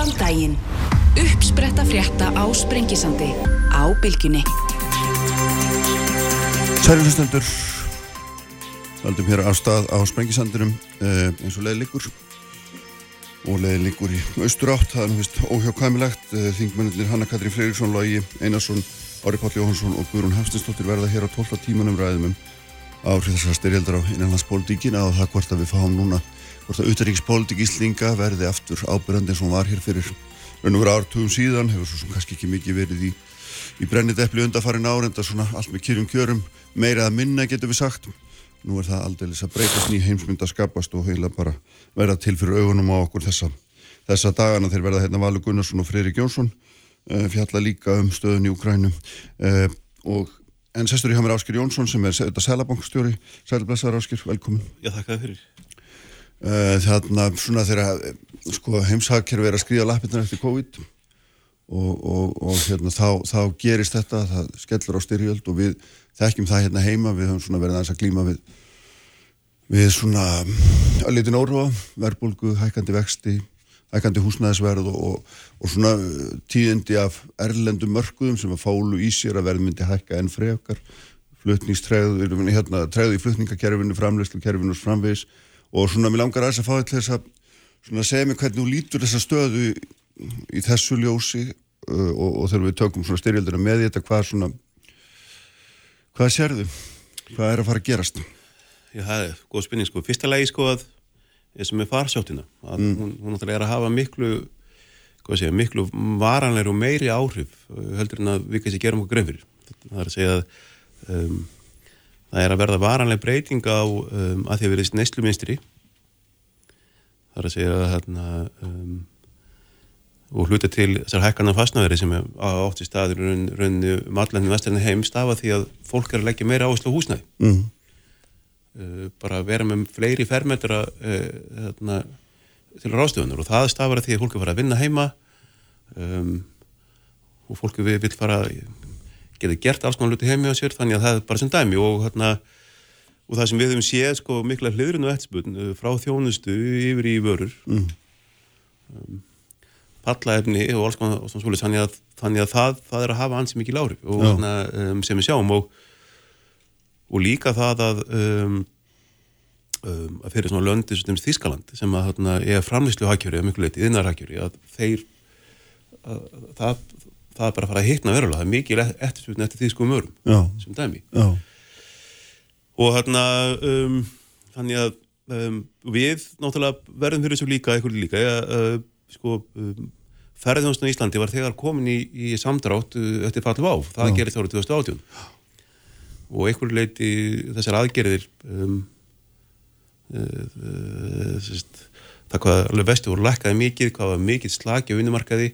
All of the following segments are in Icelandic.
Góðan daginn. Uppspretta frétta á Sprengisandi á Bilginni. Særi hlustendur, valdum hér á stað á Sprengisandinum eh, eins og leiði líkur og leiði líkur í austur átt, það er vist óhjákvæmilegt. Eh, Þingmennir Hanna Katrín Freiriksson, Lógi Einarsson, Ári Páll Jóhansson og Guðrún Hafstinsdóttir verða hér á 12 tímanum ræðum um áhrif þessar styrjaldar á innanlandspolítíkina og það hvort að við fáum núna, hvort að utaríkspolítík Íslinga verði aftur ábyrjandi eins og hún var hér fyrir vera ártugum síðan, hefur svo sem kannski ekki mikið verið í, í brennið eppli undarfarin árenda svona allt með kyrjum kjörum, meira að minna getur við sagt. Nú er það aldrei að breytast ný heimsmynd að skapast og heila bara verða til fyrir augunum á okkur þessa, þessa dagana þeir verða hérna Valur Gunnarsson og Freyri Gjónsson uh, fjalla líka um stöðun í Ukrænu uh, og En sestur í hamar Áskir Jónsson sem er þetta selabankstjóri, sælblessaður Áskir, velkomin. Já, þakka þið fyrir. Uh, þarna svona þegar sko, heimshagkerfi er að skrýja lappirna eftir COVID og, og, og hérna, þá, þá gerist þetta, það skellur á styrjöld og við þekkjum það hérna heima, við höfum svona verið aðeins að glíma við, við svona öllítin óróa, verbulgu, hækandi vexti, hækandi húsnæðisverð og, og, svona tíðindi af erlendum mörkuðum sem að fálu í sér að verð myndi hækka enn frekar. Flutningstræðu, hérna, træðu í flutningakerfinu, framleyslukerfinu og framvegis og svona mér langar aðeins að fá þess að svona segja mig hvernig þú lítur þessa stöðu í, í þessu ljósi uh, og, og þegar við tökum svona styrjaldina með þetta, hvað svona hvað sérðu? Hvað er að fara að gerast? Já, það er góð spinning sko. Fyrsta lagi sko að sem er farsáttina að mm. hún, hún er að hafa miklu segja, miklu varanlegur og meiri áhrif uh, heldur en að við kannski gerum okkur grein fyrir það er að segja að um, það er að verða varanleg breyting á um, að því að verðist neyslu minstri það er að segja að hérna um, og hluta til þessar hækkanar fastnæðari sem er átt í staður rauninu matlæðinu vesturinn heim stafa því að fólk er að leggja meira áherslu á húsnæði. Mm. uh, bara vera með fleiri fermetra uh, hérna, til ráðstöðunar og það stafar að því að fólk er að fara að vinna heima um, og fólk vil fara geta gert alls konar luti heimi á sér þannig að það er bara sem dæmi. Og hérna og það sem við höfum séð sko mikla hlöðrun og eftirspunn frá þjónustu yfir í vörur mm. um, pallaefni og alls konar og svona, þannig að, þannig að það, það er að hafa ansið mikið lári og hérna, um, sem við sjáum og, og líka það að um, um, að fyrir svona löndi sem Þískaland sem að hérna, er framlýslu hakjöri að miklu leiti, innar hakjöri að þeir að, það, það er bara að fara að hitna verulega, það er mikið eftirspunni eftir þýskum örum Já. sem dæmi. Já. og hérna um, þannig að um, við náttúrulega verðum fyrir þessu líka eitthvað líka. Uh, sko um, ferðjónstun í Íslandi var þegar komin í, í samdrátt uh, eftir fallu á, það gerist árið 2018 og einhverju leiti þessar aðgerðir um, uh, uh, sérst, það hvað alveg vestu voru lækkaði mikið, hvað var mikið slagi á vinnumarkaði,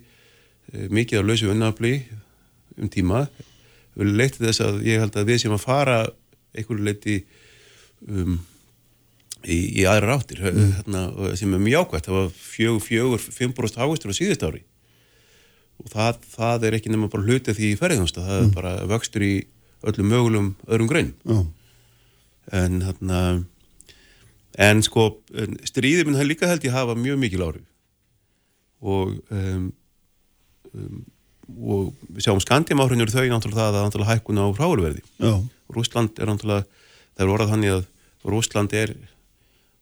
mikið á lausu vinnafli um tíma. Við leiti þess að ég held að við sem að fara einhverju leiti um í, í aðra ráttir mm. hérna, sem er mjög ákvæmt, það var fjögur, fjögur, 5% águstur á síðust ári. Og það, það er ekki nema bara hlutið því ferðinast það mm. er bara vöxtur í öllum mögulegum öðrum grein mm. en hérna en sko stríðið minn það líka held ég hafa mjög mikil ári og um, um, og við sjáum skandjámáhrunur þau náttúrulega það að náttúrulega hækkun á hráurverði Rúsland er náttúrulega það er orðað þannig að Rúsland er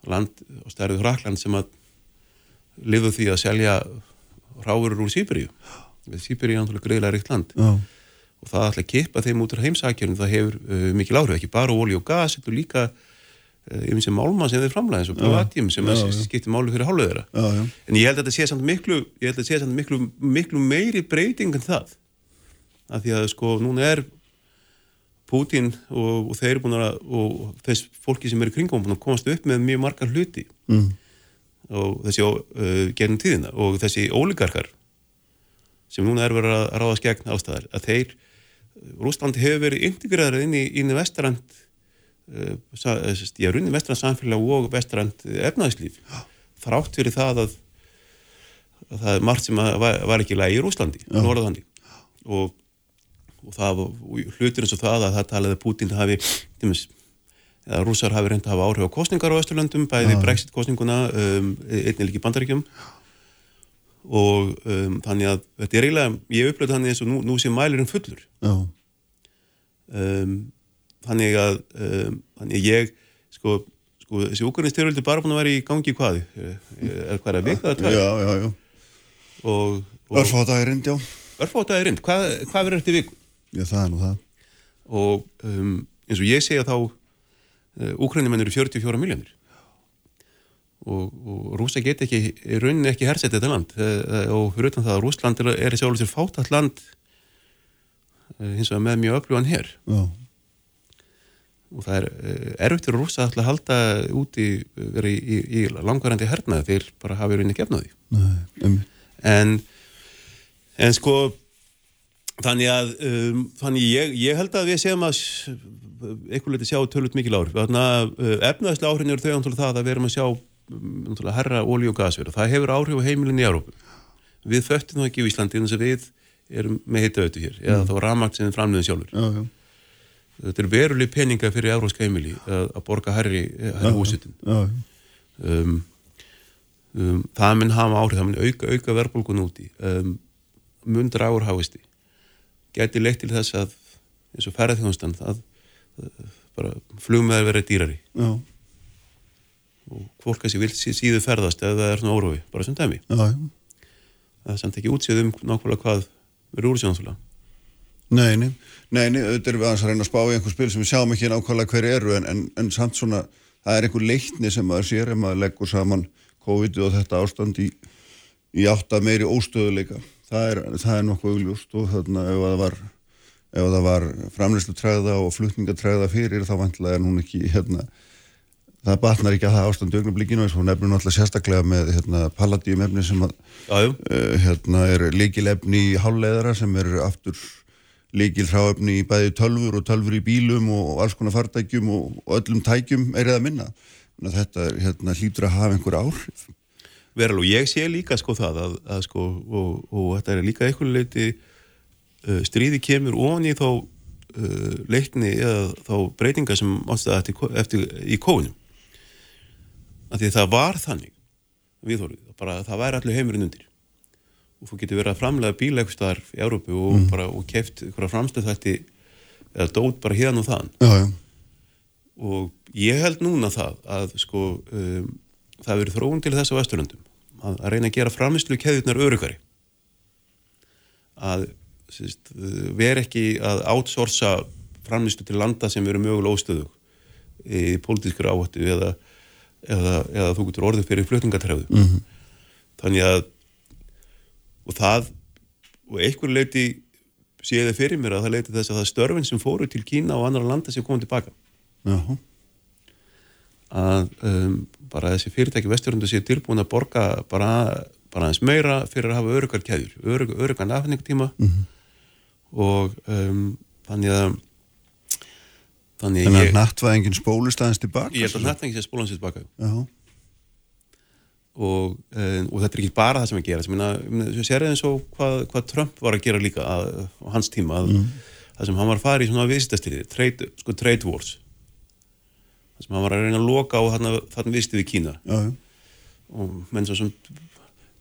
land og stærðu Hrakland sem að lifu því að selja ráurur úr Sýberíu Sýberíu er náttúrulega greiðlega ríkt land. Já. og það ætla að kippa þeim út á heimsækjörnum það hefur uh, mikil áhrif, ekki bara ólí og gas, þetta er líka uh, um sem málma sem þeir framlega eins og platíum sem já, já. skiptir málu fyrir hálfuðera en ég held að þetta sé samt miklu ég held að þetta sé samt miklu, miklu meiri breyting en það. Af því að sko núna er Putin og, og þeir búin að og þess fólki sem eru kringum búin að komast upp með mjög margar hluti. Mm. og þessi uh, gernum tíðina. Og þessi óligarkar sem núna er verið að ráðast gegn ástæðar að þeir, Rúslandi hefur verið integraður inn í, í vestrand uh, já, runni vestrand samfélag og vestrand efnaðislíf þrátt fyrir það að, að það er margt sem var, var ekki lægi í Rúslandi og og það hlutur eins og það að það talaði Putin hafi, tímis, eða rúsar hafi reynd að hafa áhrif á kostningar á Östurlöndum, bæði brexit kostninguna um, einnig líki bandaríkjum og um, þannig að þetta er eiginlega, ég upplöði þannig eins og nú, nú sé mælirinn fullur. Um, þannig að um, þannig ég sko, sko þessi úrgrunistyrjöldi er bara búin að vera í gangi í hvað? Er, er hvað er að vika þetta já, já, já. og, og Örfátagirind, já. örfátaði rind, hvað, hvað verður eftir viku? Já, það er nú það. og um, eins og ég segja þá úkrænumennir eru 44 miljónir og, og Rúsa get ekki í rauninni ekki hersett þetta land. Og fyrir utan það að Rúsland er, er í sjálfur sér fátat land hins vegar með mjög öflugan hér Já, og það er uh, erfitt fyrir Rúsa að halda úti í, í, í langvarandi hernaði þeir bara hafa í rauninni gefnaði nei, um, en, en sko þannig að um, þannig ég, ég held að við séum að einhvern veit sjá tölut mikil að uh, efnaðslega áhrifin eru þau það að við erum að sjá um, herra ólí og gasverð. Það hefur áhrif á heimilin í Európu við föttum það ekki í Íslandi en þess að við erum með auðvitað hér eða þá ramagt sem við framleiðum sjálfur já, já, þetta er veruleg peninga fyrir európska heimili að, að borga herri, herri já. um, um, það mun hafa áhrif, það mun auka, auka verðbólgun úti. Um, mun dragur háisti geti leitt til þess að eins og ferðarþjónustan að, að bara flugmeðar verið dýrari. Já, og fólk vil sí- síðu ferðast eða það er svona órófi, bara sem dæmi. Það er samt ekki útsýð um nákvæmlega hvað verður úr sjónasvöla Nei, nei, nei, nei, auðvitað erum við aðeins að reyna að spá í einhver spil sem við sjáum ekki nákvæmlega hver eru en, en, en samt svona, það er einhver leikni sem maður sér ef maður leggur saman COVID og þetta ástand í, í átta meiri óstöðuleika. Það er, það er nokkuð augljóst og þarna ef það var, ef það var framleyslu træða og flutningatræða fyrir þá vantlega er hún ekki, hérna, það batnar ekki að það ástand augnablikinu. Eins og nefnir náttúrulega sérstaklega með hérna, palladium efni sem að uh, hérna er líkilefni í hálfleiðara sem er aftur líkil hráefni í bæði tölfur og tölfur í bílum og, alls konar fartækjum og, öllum tækjum er eða minna. Þannig að Þetta er, hérna, hlýtur að hafa einhver áhrif. verður og ég sé líka sko það að, að sko og, og þetta er líka einhverju leiti uh, stríði kemur ofan í þá uh, leitni eða þá breytinga sem ástæða eftir, eftir í kóinum því að það var þannig viðhorfið, bara að það væri allir heimurinn undir og þú getur verið að framlega bíl eitthvað staðar í Európu og bara og keft ykkur framstöð þetta eða dót bara hérna og þaðan Já, já. og ég held núna það að sko um, það verið þróun til þess á Vesturlöndum að, að reyna að gera framislu keðjurnar örugari að sérst, vera ekki að outsourca framislu til landa sem eru mögulega óstöðu í pólitískur áhættu eða, eða, eða þú getur orðið fyrir flutningatræðu -hmm. þannig að og það og einhver leiti sé það fyrir mér að það leiti þess að það störfin sem fóru til Kína og annara landa sem komið tilbaka Já, að um, bara þessi fyrirtæki vesturundu sé tilbúin að borga bara, bara aðeins meira fyrir að hafa örugar keðjur, örug, örugan afhengningtíma -hmm. og um, þannig að þannig að nattvæðingin spólist aðeins tilbaka. ég held að sé spólan sér tilbaka og, um, og þetta er ekki bara það sem að gera. Sem ég sér eins og hvað, hvað Trump var að gera líka að, á hans tíma að, það sem hann var að fara í svona viðstæstyrði, trade, sko trade wars. Það sem hann var að reyna að loka á þarna, þarna viðstið í Kína. Já, já. og menn svo sem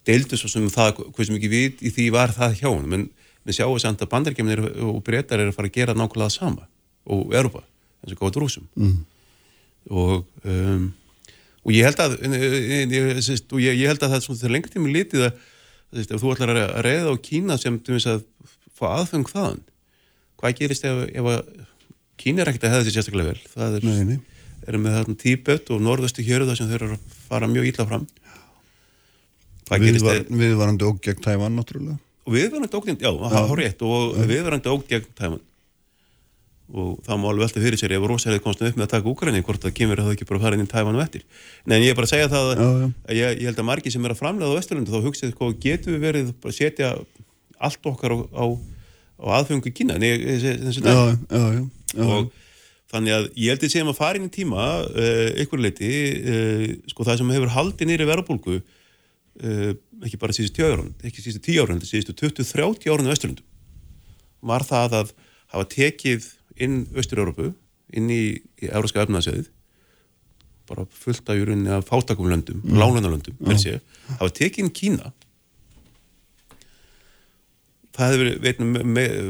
deildu svo sem það, hvað sem ekki vit í því var það hjá hann, menn við sjáum samt að bandargemnir og breytar eru að fara að gera nákvæmlega það sama og Europa, eins og góða drúsum mm. og um, og ég held að ég, ég, ég, ég held að það er lengur tími litið að þú ætlar að reyða á Kína sem til þess að fá aðfeng þaðan hvað gerist ef, ef að Kína er ekkert að hefða þessi sérstaklega vel? Það er, Nei, nei. er með þarna Tíbet og norðastu hjöru þar sem þeir eru að fara mjög ítla fram. Hvað gerist Viðvar, ef viðvarandi óg gegn Tævan, náttúrulega. og viðverandi óg gegn, já, er rétt og viðverandi óg gegn tæman og það má alveg velta fyrir sér ef rosalega komst upp með að taka Úkraini hvort það kemur að það ekki bara fara inn í tæman og eftir. Nei, en ég er bara að segja það að, Já, já. að ég, ég held að margir sem er að framlega á Vesturlundu þá hugsið hvað getur við verið að setja allt okkar á, á, á aðfengu Kína? Nei, þessi, Já, og þannig að ég held að séum að fara inn í tíma uh, ykkur leiti uh, sko það sem hefur haldið nýri verðbólgu uh, ekki bara síðustu 10 árun ekki síðustu 10 árun, síðustu 20-30 árun á Östurlundum var það að hafa tekið inn Östur-Európu inn í, í Európska efnaðsjöðið bara fullt af júrunni af fátakum löndum, mm. lánunarlöndum hafa tekið inn Kína. Það hefur verið,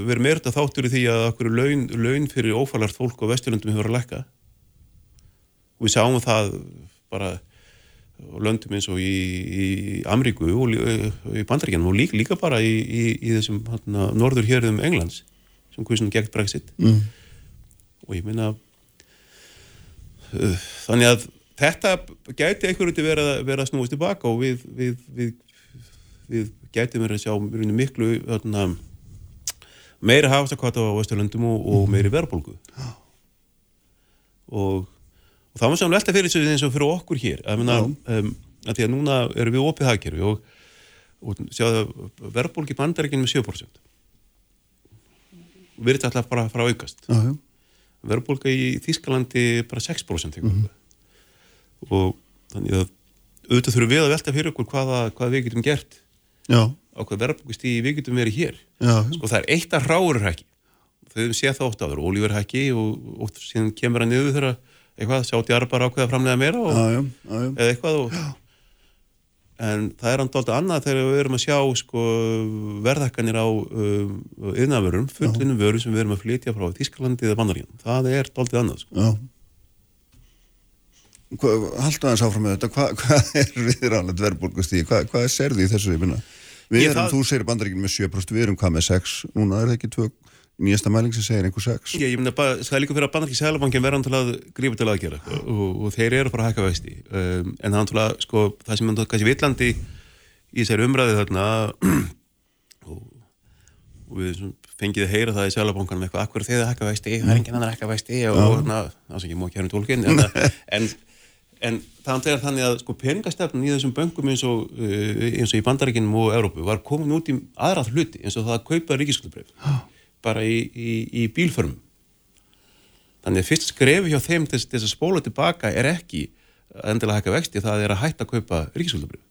verið meirta þáttur í því að okkur laun, laun fyrir ófælart fólk á Vesturlundum hefur að lækka. Og við sjáum það bara löndum eins og í, í Amríku og í Bandaríkjanum og líka, líka bara í, í, í þessum hana, norður hérðum Englands sem hvernig gegn Brexit. Mm. og ég minna uh, þannig að þetta gæti einhverju til vera, vera snúist tilbaka og við, við, við, við gætum verið að sjá miklu öðna, meiri hafastakvata á Östurlöndum og, og meiri verðbólgu. Og, og það var saman velta fyrir þessu eins og fyrir okkur hér. Að, minna, um, að því að núna erum við opið hagkerfi og, og sjáðu verðbólgi bandarækinn með 7% verið alltaf bara að fara að aukast. Verðbólga í Þískalandi bara 6% mm -hmm og þannig að auðvitað þurfum við að velta fyrir okkur hvaða, hvað við getum gert. Já. á hvað verðbúkist í við getum verið hér. Já. sko það er eitt að ráurhækki þau hefum séð það ótt á þér, ólíverhækki og, og síðan kemur hann niður þegar eitthvað sjátt ég aðra bara ákveða framlega meira og, já, eða eitthvað og, en það er hann doldið annað þegar við erum að sjá sko, verðhækkanir á um, yðnavörum, fullinum vöru sem við erum að flytja frá Þísklandi eða Bandaríðan það er doldið annað sko. Haldu aðeins áfram með þetta, Hva, hvað er við rannlega dverrbólgustíði, hvað, hvað er serði í þessu? Við erum, það... þú segir bandaríkinn með 7%, við erum hvað með 6, núna er það ekki tvö, nýjasta mæling sem segir einhver 6. Ég, ég myndi að það er líka fyrir að bandaríkinn sælabankin verða til að grífa til aðgera og, og þeir eru bara að hækka vexti, um, en það er sko, það sem er kannski villandi í þessari umræði þarna og, og við fengið að heyra það í sælabankanum eitthvað, akkur þeir að hækka vexti, það er enginn annar að hækka vexti. Og, og það er ekki mókjörnum tólkin, en, en En það er þannig að sko peningastefnun í þessum böngum eins og, uh, eins og í bandaríkinum og Európu var komin út í aðrað hluti eins og það að kaupa ríkiskuldabref bara í, í, í bílförmum. Þannig að fyrst skrefi hjá þeim þess, þess að spóla tilbaka er ekki endilega hækka vexti, það er að hætta að kaupa ríkiskuldabref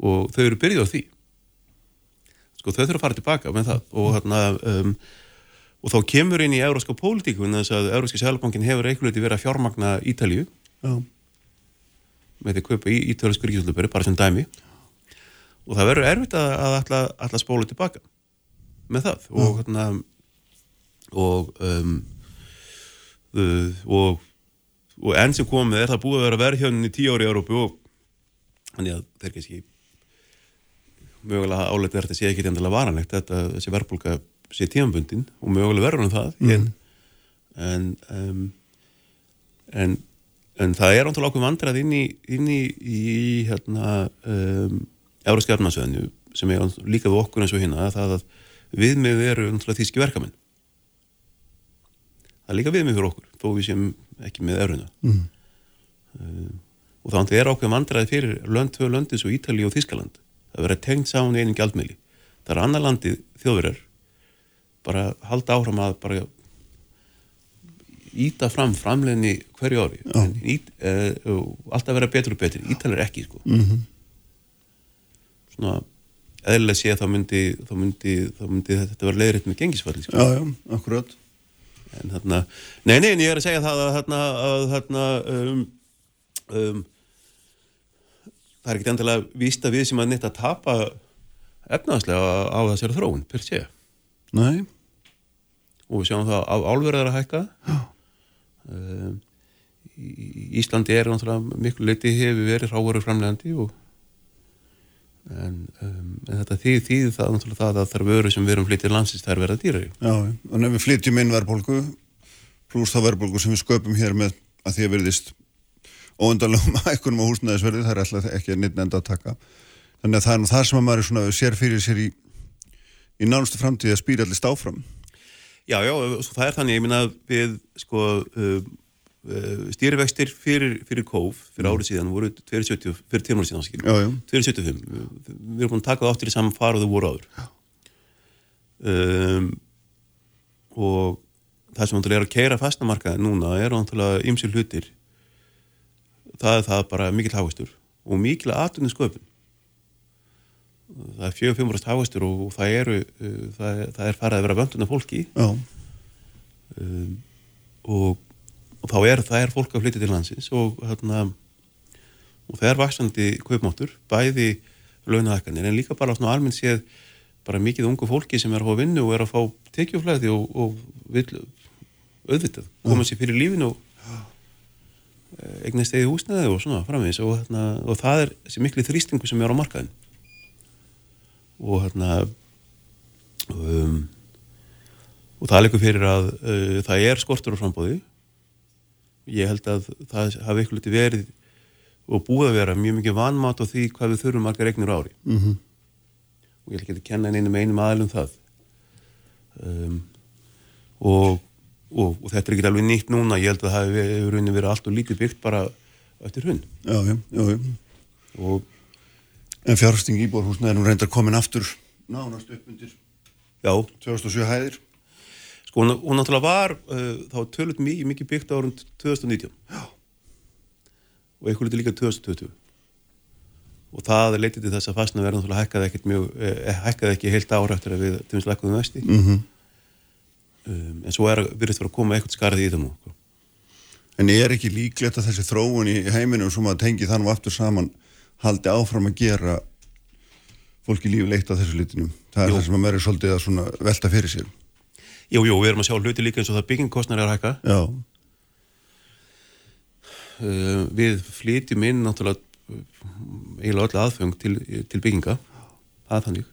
og þau eru byrjuð á því. Sko þau þurfa að fara tilbaka með það. Og hérna um, og þá kemur inn í euróska pólitíku en þess að Európski Sælabankin hefur eitthvað verið að fjármagna Ítalju Já. Með því að kaupa í ítölsku ríkisvölduböru bara sem dæmi. Og það verður erfitt að, að alla spóla tilbaka með það og hérna og um, uh, og og enn sem komið er það búið að vera verðhjónin í tíu ári í Európu og þannig að það er kannski mögulega álega verður þetta sé ekki endilega varanlegt þetta þessi verðbólka sé tímanbundin og mögulega verður hann það mm. en en, um, en en það er ántal ákveð vandrað inn í, inn í, í hérna um, Európska efnarsöðinu sem er líka við okkur eins og hérna það að viðmið eru þíski verkamenn. Það er líka viðmið fyrir okkur þó við séum ekki með eruna mm. um, og þá er ákveð vandraði fyrir lönd, tvö löndis og Ítali og Þískaland það verður tengt saman einin gjaldmiðli. Það er annar landi þjóðverðar bara halda áfram að bara íta fram framleginni hverju ári. En ít, uh, alltaf vera betur og betur. Ítalir ekki sko. mm -hmm. svona eðlilega sé að þá myndi, þá myndi, þá myndi þetta vera leiðrætt með gengisfalli sko. Já, já, akkurat. En þarna, nei, nei, en ég er að segja það að þarna, að þarna um, um, það er ekkert endilega víst að við sem að netta að tapa efnaðslega á þessari þróun, per sé Nei. Og við sjáum það á álverðar að hækka. Já. Ehm, Íslandi er miklu leiti hefur verið rávaru framlegandi og en, um, en þetta þýð þýð það náttúrulega það að það er vöru sem við erum flyttið landsins það verið að dýra. Já, og nefnum við flyttjum inn verðbólgu pluss þá verðbólgu sem við sköpum hér með að því að verðist óundanlegum ækunum á húsnæðisverði, það er alltaf ekki að nýtt enda að taka. Þannig að það er nú það sem að maður svona sér fyrir sér í, í nánustu framtíði að spýra allir stáfram. Já, já, það er þannig, ég minna við sko uh, stýrivextir fyrir, fyrir kóf fyrir mm. árið síðan voru 270 fyrir tímur síðan, skil, 275 við erum búin að taka það áttir í saman faruðu voru áður. Um, og það sem er að keira fastnamarkaði núna er ymsil hlutir. Það er það bara mikil háistur og mikil aðtunni sköpun það er fjög fjögumröst háastur og það eru það, það er farið að vera vönduna fólki. Um, og, og þá er það er fólk að flytja til landsins og hérna og það er vaksandi kaupmáttur bæði launahækkanir en líka bara svona almennt séð bara mikið ungu fólki sem er að fá vinnu og er að fá tekjuflæði og, og vil auðvitað koma sér fyrir lífinu og eh, eignast eða húsnæði og svona framvegis og, hérna, og það er þessi miklu þrýstingu sem er á markaðin og hérna um, og það leikur fyrir að uh, það er skortur á frambóði ég held að það hafi ykkur liti verið og búið að vera mjög mikið vanmat á því hvað við þurfum margar eignir ári. Mm -hmm. og ég vil ekki kenna einum einum aðlum það. Um, og, og, og þetta er ekki alveg nýtt núna ég held að það hefur raunin verið allt og lítið byggt bara eftir hund Já, já, já, og En fjárfesting íbúrhúsna er nú reyndar komin aftur nánast upp undir já, 2007 hæðir. Sko hún, hún náttúrulega var uh, þá tölut mikið, mikið byggt á árum 2019 já. og eitthvað líka 2020 og það leitið til þess að fastna verðan náttúrulega hækkaði ekkert mjög eh, hækkaði ekki heilt ára eftir að við til þess lækkuðum vesti Mm -hmm. um, en svo er virðist vera að koma eitthvað skarði í það nú sko. En er ekki líklegt að þessi þróun í heiminum sem að tengi þann og aftur saman haldi áfram að gera fólki lífi leitt á þessu litinum? Það er Jú. það sem að mér er svolítið að velta fyrir sér. Jú, jú, við erum að sjá hluti líka eins og það byggingkostnar er að hækka. Já, uh, við flytjum inn náttúrulega uh, eiginlega öll aðfeng til, til bygginga. Það er þannig.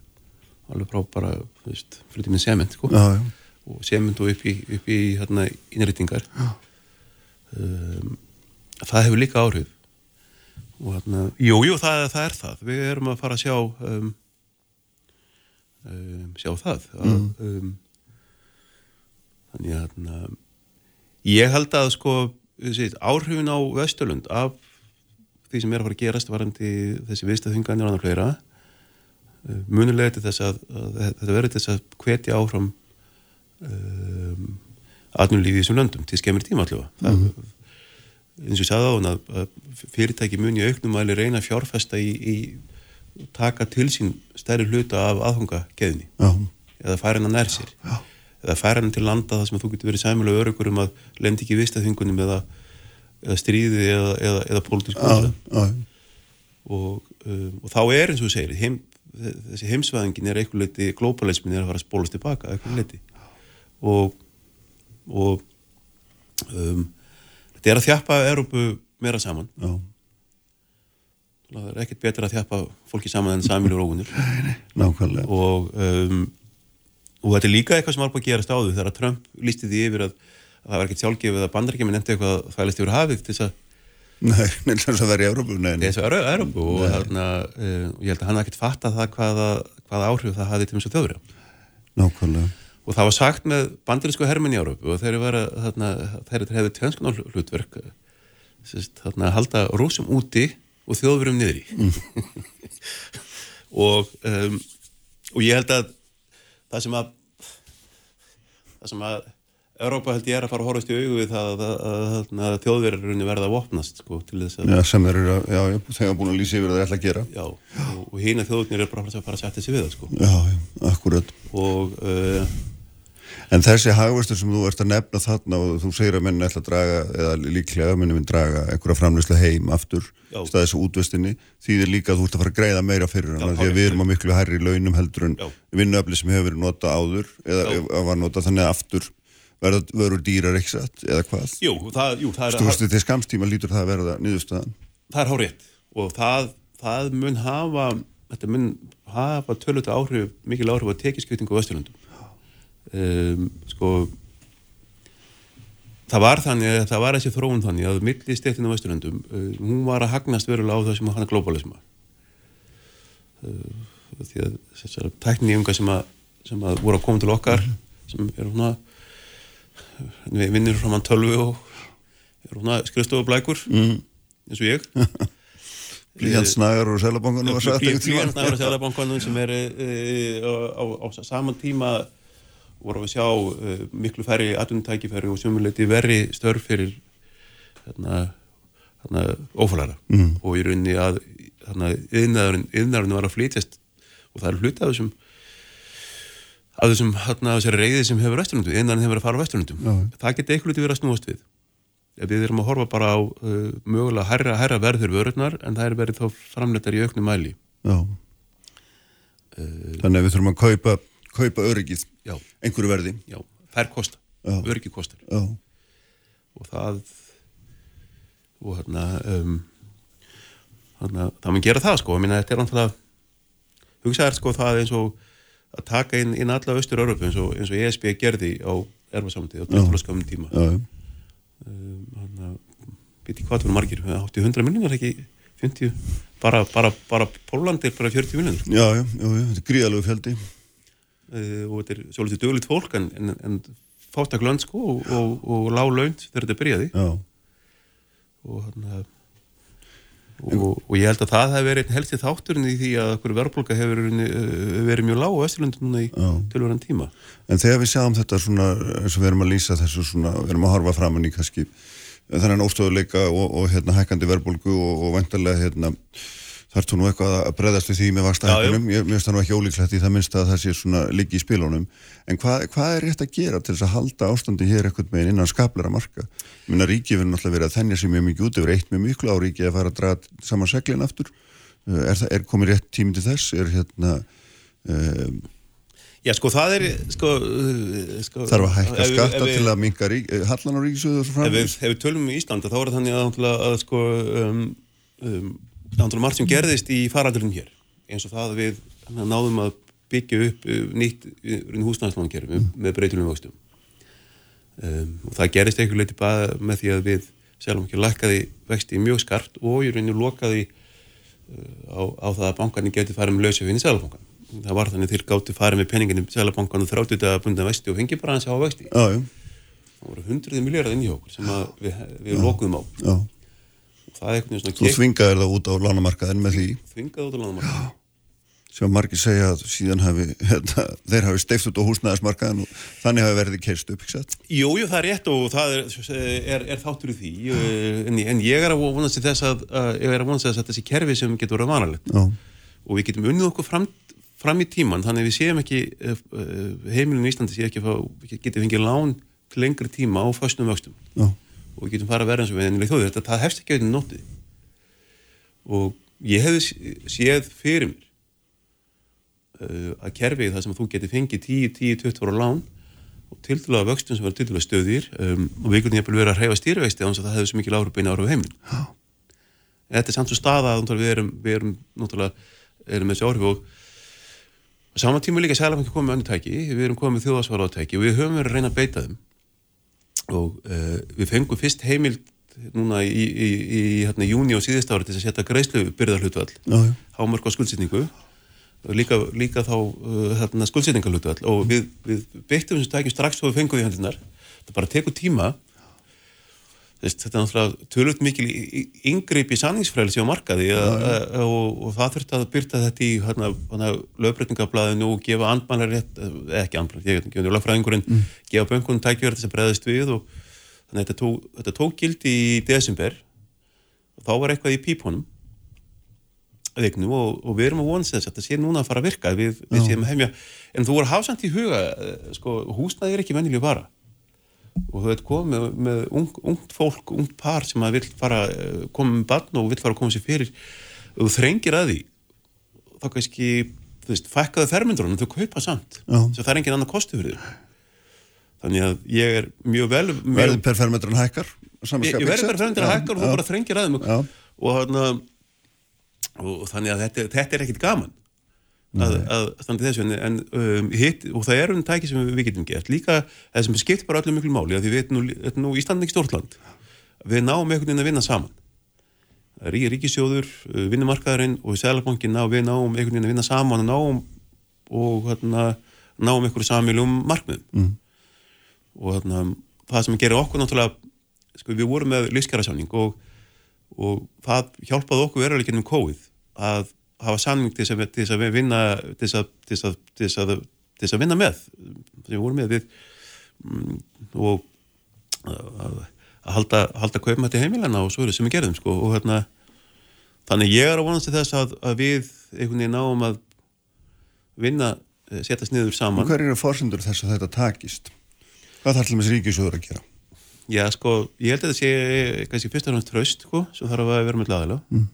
Alveg frá bara, þú veist, flytjum inn sement sko. já, já. og sement og upp í, upp í hérna, innrýtingar um, það hefur líka áhrif. Og hérna, jú, jú, það, það er það. Við erum að fara að sjá um, um, sjá það. Að, um, þannig að hérna, ég held að sko þessi, áhrifin á Vesturlund af því sem er að fara að gerast varandi þessi viðstæðingarnir og annað fleira uh, munilega til þess að, að þetta verður til þess að hvetja áfram um, atvinnulífi í þessum löndum til skemmir tíma allavega. Það, eins og ég sagði á hann að, að fyrirtæki muni auknum mæli reyna að fjárfesta í, í taka til sín stærri hluta af aðfangakeðni já, eða færa hennar nær sér. Já. Eða færa hennar til landa þar sem þú getur verið sæmulega örugur um að lendi ekki vistaþingunum eða, eða stríði eða, eða, eða pólitísku og, um, og þá er eins og segir heim, þessi heimsvæðingin er eitthvað leiti globalismin er að fara að spólast tilbaka eitthvað leiti og, og um, þetta er að þjappa Európu meira saman. Já, það er ekkert betur að þjappa fólki saman en samilur ógunir nákvæmlega. og, um, og þetta er líka eitthvað sem var búin að gerast áður þegar Trump lísti því yfir að, að það var ekkert sjálfgefið að bandarækjum nefndi eitthvað að það list yfir hafið til þess að Nei, þess að vera í Európu, þess að Európu og þarna, uh, ég held að hann hafði ekkert fatta það hvaða, hvaða áhrif það hafði til þess að þjóðra Nákvæmlega. og það var sagt með bandarísku hermenn í Európu og þeir eru hefði þarna, að halda rúsum úti og þjóðverum niðri. Og um, og ég held að það sem að það sem að Európa held ég er að fara að horfast í augu við það að, að, að, þjóðverðurinn verða að vopnast sko, til þess að Já, sem þeir eru, að- já, þegar búin að lýsa yfir það er ætla að gera. já, og, og hína þjóðurnir er bara að fara að setja sig við það sko. Já, já, akkurat. og uh, En þessi hagvörstur sem þú ert að nefna þarna og þú segir að menn ætla að draga, eða líklega menn minn draga einhverja framleyslu heim aftur Já. staðið þessu útvistinni, því þið líka að þú ert að fara að greiða meira fyrir hana, því að við erum að miklu hærri launum heldur en vinnuöfli sem hefur verið nota áður eða var nota þannig að aftur verða, verður dýrar satt, eða hvað? jú, það, jú, það er Stúrstu til skamstíma lítur það að verða niðurstaðan. það er hárétt og það, það mun hafa þetta mun hafa töluta áhrif mikil áhrif á tekiskiptingu á Vesturlundum um, sko það var þannig að það var þessi þróun þannig að milli stéttin á Vesturlundum uh, hún var að hagnast verulega á það sem hann er globalisma uh, því að þessar tækniunga sem að, sem að voru að koma til okkar sem eru svona við vinnir frá mann tölvu og eru svona skrifstofublækur Mm. eins og ég Blíjant snagar og selabangunum. Blíjantnaður á Sælabankanum sem er e, á, á, á saman tíma voru við að sjá e, miklu færri atvinnutækifæri og sumuleiti verri störf fyrir hérna, hérna ófælara Mm. og í rauninni að hérna, yðnaðurinn var að flytjast og það er hluti af þessum af þessum hérna, þessari reyði sem hefur vesturlundum, yðnaðurinn hefur verið að fara á vesturlundum Já. það geti eitthvað verið að snúast við ef við erum að horfa bara á uh, mögulega herra, herra verður vörurnar en það er verið þá framleitar í auknum mæli uh, Þannig að við þurfum að kaupa, kaupa öryggið. Einhverju verði. Já, þær kosta, öryggi kostar. Og það og hérna um, hérna, það mun gera það sko, ég minna þetta er náttúrulega hugsaðar sko það eins og að taka inn, inn alla austur-Európu eins og, eins og ESB gerði á erfarsamtið á tilfæla skamum tíma. Já. um, að veit ekki hvað það voru margir, 80-100 miljonar ekki? 50, bara, bara, bara Pólandi er bara 40 miljonar Já, já, já, þetta er gríðalegu fjöldi. Uh, og þetta er svolítið dögulegt fólk en, en, en fátak lönd sko og, og, og lág lönd þegar þetta byrjaði. Já, og, og, og ég held að það hefur verið einn helsti þátturinn í því að verðbólka hefur uh, verið mjög lág á Östurlundum núna í tölvöran tíma. En þegar við sjáum þetta svona, eins og við erum að lýsa þessu svona, við erum að horfa framann í kannski þennan óstöðuleika og, og hérna hækkandi verbulgu og, og vantarlega hérna þarf þú nú eitthvað að breðast við því með vakstahækkunum, ég mér finnst það nú ekki ólíklegt í það minnst að það sé svona líki í spilunum. En hvað, hvað er rétt að gera til þess að halda ástandi hér eitthvað með innan skaplara marka? Ég minna ríkið verður náttúrulega verið að þennja sér mjög mikið út yfir eitt mjög miklu á ríkið að fara að draga saman seglinn aftur. Uh, er, það, er komið rétt tími til þess? Er hérna um, Já sko það er sko, uh, sko þarf að hækka skatta til að minka rík, eh, hallan á ríkisöðu og svo Ef við, tölum um Íslanda þá er það þannig að, að sko um, um, náttúrulega margt sem gerðist í faraldurinn hér eins og það að við náðum að byggja upp uh, nýtt húsnæðslánkerfi með, með breytilum vöxtum. Um, og það gerist einhver leiti bara með því að við sjálfum ekki lækkaði vexti mjög skart og í rauninu lokaði uh, á, á það að bankarnir geti farið með lausafinn í Sælabankan það var þannig þeir gátti farið með peningin í Sælabankan og þráttu þetta að bunda vexti og fengi bara hans á vexti. Já, já, það voru hundruði miljardar inn í okkur sem við, við lokuðum á. Já. Þú þvingaðir það út á lánamarkaðin með því. Þvingað út á landamarka sem margir segja að síðan hafi hérna, þeir hafi steift út á húsnæðismarkaðin og þannig hafi verið keist upp, ekki satt? Jú, jú, það er rétt og það er, er, er þáttur í því. Eh, en, en ég er að vonast þess að, ég er að vonast þess að þessi kerfi sem getur verið vanalegt. Og við getum unnið okkur fram, fram í tíman þannig að við séum ekki uh, heimilinu í Íslandi sé ekki að getum fengið lán til lengri tíma á föstum vöxtum. Já, og við getum fara að vera eins og við ennileg þjóðir þetta það hefst ekki auðvitað nótið og ég sé- séð fyrir mér uh, að kerfið það sem þú getur fengið 10-10-20 ára lán og tildulega vöxtum sem verður tildulega stöðir um, og við getum jafnvel verið að hreyfa stýrivexti þannig að það hefur svo mikil áhrif beina áhrif á heiminn þetta er samt svo staða að við erum, við erum náttúrulega erum með þessi áhrif og á saman tíma líka sælafengi komið með önnu tæki við erum komið með þjóðasvara á tæki og við höfum verið að reyna að beita þeim og uh, við fengum fyrst heimild núna í, í, í hérna, júni og síðust ári til að setja greiðslu byrðarhlutvall hámörk á skuldsetningu. Líka, líka þá uh, hérna, skuldsetningarhlutvall og við, við beittum þessum tækjum strax og við fengum því hendunar það bara tekur tíma þetta er náttúrulega tölvöld mikil yngreip í sanningsfræðilsi á markaði a, a, a, og, og það þurfti að byrta þetta í hérna, hérna, lögbreytingablaðinu og gefa andmælar rétt, eh, ekki andmælar, ég veit ekki, lögfræðingurinn, Mm. gefa böngunum tækjur þess að breyðast við og þannig að þetta tók, þetta tók gildi í desember. Og þá var eitthvað í pípunum veiknum og, og við erum að vonast þess að þetta sé núna að fara að virka við, við séum að hefja, en þú voru hafsamt í huga eh, sko, húsnaði er ekki vennilega bara og þú veit komið með, með ung, ungt fólk, ungt par sem að vill fara eh, koma með barn og vill fara að koma sér fyrir. Og þú þrengir að því þá kannski, þú veist, fækkaðu fermyndurinn þau kaupa samt, Já. svo það er engin annar kostu fyrir þau. Þannig að ég er mjög vel mjög, verðin per fermetran hækkar ég, ég verður bara fermyndur að hækka og þú bara þrengir að þeim. Og, og, og þannig að þetta, þetta er ekkit gaman að, að standa í þessu en, en um, hitt, og það er um tæki sem við getum gert. Líka það sem skipt bara öllu miklu máli að því við erum nú, er nú Ísland er ekki stórt land. Við náum einhvern veginn að vinna saman. Rí, Ríkisjóður, uh, vinnumarkaðurinn og Sælabankin við náum einhvern veginn að vinna saman og náum og hérna, náum einhverju samilum markmiðum. Mm. og þarna, það sem gerir okkur náttúrulega sko, við vorum með lífskjærasamning og, og það hjálpaði okkur veruleikin um COVID að hafa samning til þess að, vinna til þess að, að, að, vinna með sem við vorum með við mm, og að, að halda, halda kaupmætti heimilana og svo er það sem við gerðum sko, og hérna þannig ég er vonast til þess að, að við einhvern veginn náum að vinna, eh, setjast niður saman hver eru fórsendur þess að þetta takist hvað þarf til með ríkisjóður að gera Já, sko, ég held að þetta sé kannski fyrst og náttúrulega tröst, sko, sem þarf að vera með laðilega. Mm.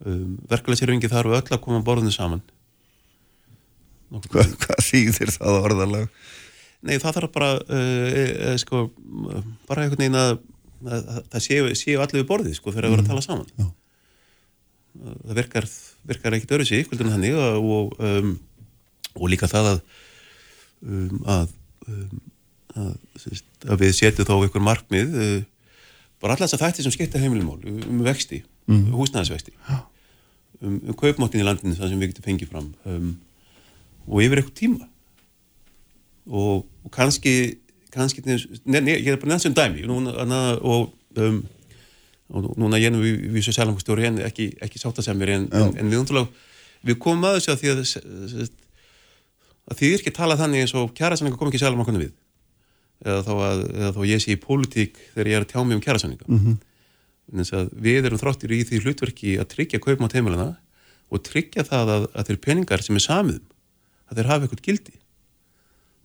Um, Verkulega þarf öll að koma að borðinu saman. nokkuð Hvað, þýðir það orðalag? Nei, það þarf bara uh, uh, sko, bara einhvern veginn að, að, að það séu, séu allir við borðið sko þegar það voru að tala saman Já. Uh, það virkar, virkar ekkit öru sig kvöldinu þannig og, um, og líka það að um, að, um, að, að við setjum þá einhver markmið uh, bara allar þess að þætti sem skipta heimilumál um vexti, mm. húsnæðisvexti um, um kaupmáttin í landinu það sem við getum fengið fram um, og yfir eitthvað tíma. Og, og kannski kannski, ne, ne, ég er bara nefnt sem dæmi. Núna, na, og, um, og núna ég er við, við svo sælangustjóri en ekki, ekki sátt að segja mér en, en, en við, við komum að þessu að því að, að því ekki tala þannig eins og kjærasanninga kom ekki sælangannu við. Eða þá, að, eða þá ég sé í pólitík þegar ég er að tjá mig um kjærasanninga mm -hmm. Við erum þráttir í því hlutverki að tryggja kaupmátt heimilina og tryggja það að, að þeir peningar sem er samiðum að þeir hafa eitthvað gildi.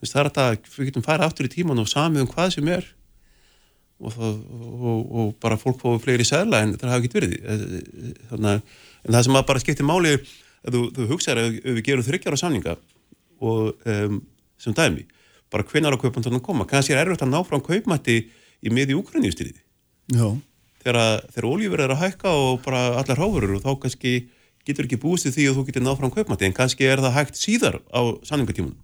Það er að við getum fara aftur í tíman og samið um hvað sem er og, það, og, og bara fólk fóðu fleiri sæla en það hafa ekki verið eh, eh, þannig en það sem að bara skiptir máli þú, þú hugsaður ef við gerum þryggjára samninga og um, sem dæmi, bara hvenar á kaupandarinn koma, kannski er erfitt að ná frá kaupmætti í miði úkræníustýriði þegar, þegar ólífur er að hækka og bara allar háfurur og þá kannski getur ekki búist því að þú getur náð frá kaupmætti en kannski er það hægt síðar á samningatímunum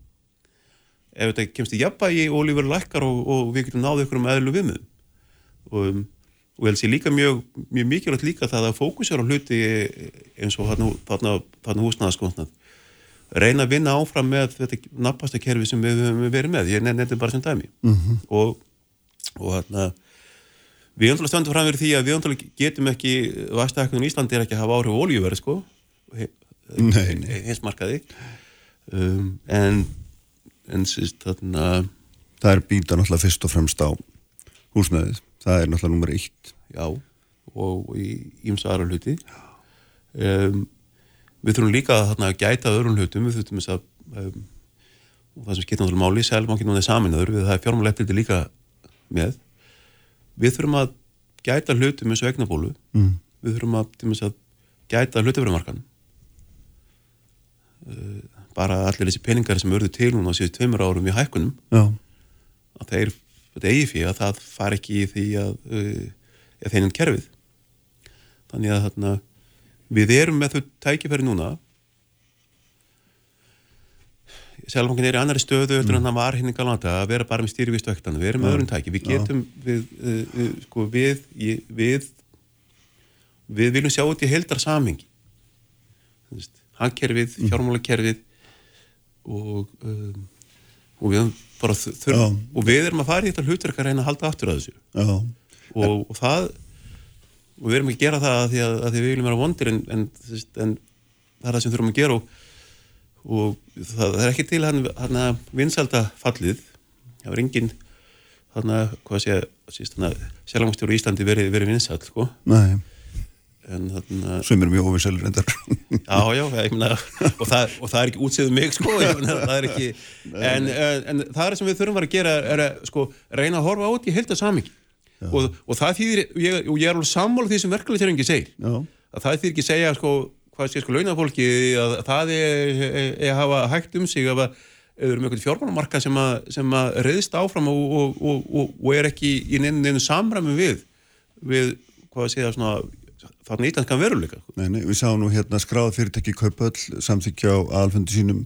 ef þetta kemst í jafnbægi og lífur lækkar og, og við getum náðu ykkur um eðlu viðmið og, og ég held sér líka mjög, mjög mikilvægt líka það að fókusera á hluti eins og þarna, þarna húsnaðaskotnað reyna að vinna áfram með þetta nabbasta kerfi sem við höfum verið með ég nefndi bara sem dæmi. Mm -hmm. og, og þarna við öndurlega stöndum fram verið því að við öndurlega getum ekki vastaknum í Íslandi er ekki að hafa áhrif og olíuverð sko. Hinsmarkaði um, en en síst þarna Það er býta náttúrulega fyrst og fremst á húsnæðið, það er náttúrulega nummer eitt. Já, og í ímsa aðra hluti. Um, Við þurfum líka að þarna, gæta öðrum hlutum, við þurfum þess að um, og það sem skiptir náttúrulega máli selmankin og það er saminöður, við það er fjármáleppildi líka með Við þurfum að gæta hlutum eins og egnabólu mm. við þurfum að, að gæta hlutafyrirmarkan uh, bara allir þessi peningar sem örðu til núna síðan tveimur árum í hækkunum Já. að það er eigi fyrir að það far ekki í því að, að þeinin kerfið þannig að þarna, við erum með þau tækifæri núna Sjálfhóngin er í annari stöðu mm. en það var hinn ekki alveg að vera bara með stýrivist öktan við erum með öðrum tæki, við getum við, uh, uh, sko við við við viljum sjá þetta í heldar samhengi hangkerfið, mm. fjármálakerfið og, um, og við bara þurfum og við erum að fara í þetta hlutverk að reyna að halda aftur að þessu. Og, og það og við erum ekki að gera það að því að, að því við viljum vera vondir en, en, en það er það sem þurfum að gera og, og það, það er ekki til hann, hann að vinsalda fallið. Það var engin hann að, hvað sé að sjálfmangstjóru í Íslandi verið, verið vinsall sko. Sem er mjög óvinnselur endar já, já, myna, og, það, og það er ekki útsýðum mig sko, myna, það er ekki en, en, en það er sem við þurfum að gera er að sko, reyna að horfa át í heilt að samingi og, og það þýðir ég, ég er alveg sammála því sem verkefliðseringi segir. Já. að það þýðir ekki segja sko, hvað sé sko launafólki að það er, að hafa hægt um sig að við erum einhvern fjármálamarka sem sem að reyðst áfram og, og er ekki í neinu samræmi við við, hvað að segja svona þarna ítalskan veruleika. Nei, nei, við sáum nú hérna skráð fyrirtæki Kaupöll samþykja á alfendu sínum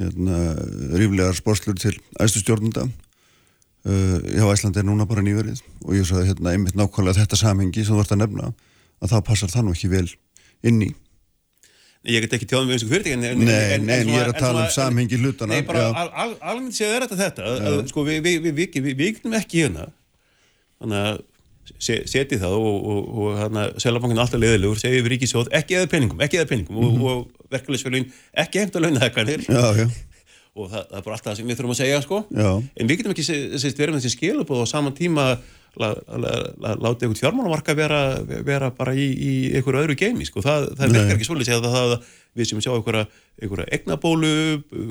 hérna ríflegar sporslur til æstustjórnunda uh, já, Æsland er núna bara nýverið og ég sagði hérna einmitt nákvæmlega þetta samhengi sem þú vart að nefna að það passar það nú ekki vel inn í Ég get ekki tjáðum við eins og fyrirtæki Nei, en, en, nei, en ég er að tala um samhengi hlutana Nei, bara al, al, alveg séð er þetta þetta að, sko, við vi, vi, vi, við getum ekki hérna þannig að seti það og, og, og hérna Sælabankin alltaf leðilegur, segið við ríkisjóð ekki eða penningum, ekki eða penningum mm -hmm. og, og verkefælisfjölun ekki hefnt að launa hækkanir og það, það er bara alltaf það sem við þurfum að segja sko, já. en við getum ekki sérst, verið með þessi skilubóð og saman tíma láta einhvern fjármálamarka vera, vera bara í, í einhverju öðru geimi sko, það, það verkar ekki svolítið að það við sem sjá einhverja, einhverja egnabólu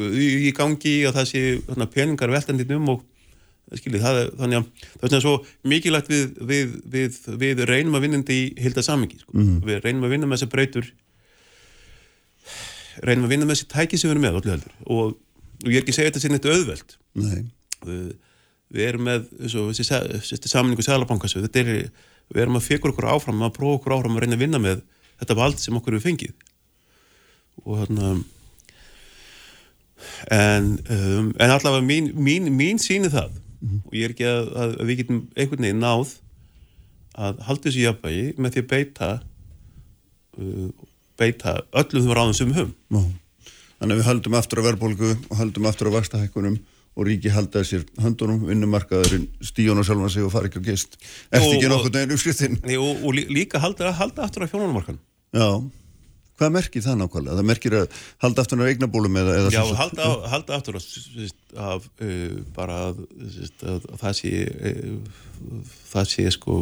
í, í gangi og það sé peningar veltandinn um og Skiljið, það er, þannig að það er svo mikilvægt við, við, við, við reynum að vinnandi í hilda samingi sko. mm við reynum að vinna með þessar breytur reynum að vinna með þessi tæki sem við erum með öllu heldur. Og, og ég er ekki að segja þetta sem eitthvað auðveld Nei, við, við erum með þessi, samningu sælabankas við, er, við erum að fekur okkur áfram að prófa okkur áfram að reyna að vinna með þetta vald sem okkur við fengið. Og þarna en, um, en allavega mín, mín, mín síni það og ég er ekki að, að, að við getum einhvern veginn náð að halda þessu jafnvægi með því að beita uh, beita öllum þeim ráðum sem höfum. Þannig að við höldum aftur á verðbólgu og höldum aftur á vakstahækkunum og ríki halda sér höndunum, vinnumarkaðurinn stíun og sjálfan sig og fara ekki á gist. Eftir ekki nokkuð neginn uppskriftin? Og, og lí- líka halda, halda aftur á hjónumarkan Já, hvað merkir það nákvæmlega? Það merkir að halda aftur á eignabólum eða, eða Já, halda, á- halda aftur af, af uh, bara að, að, að það sé uh, það sé sko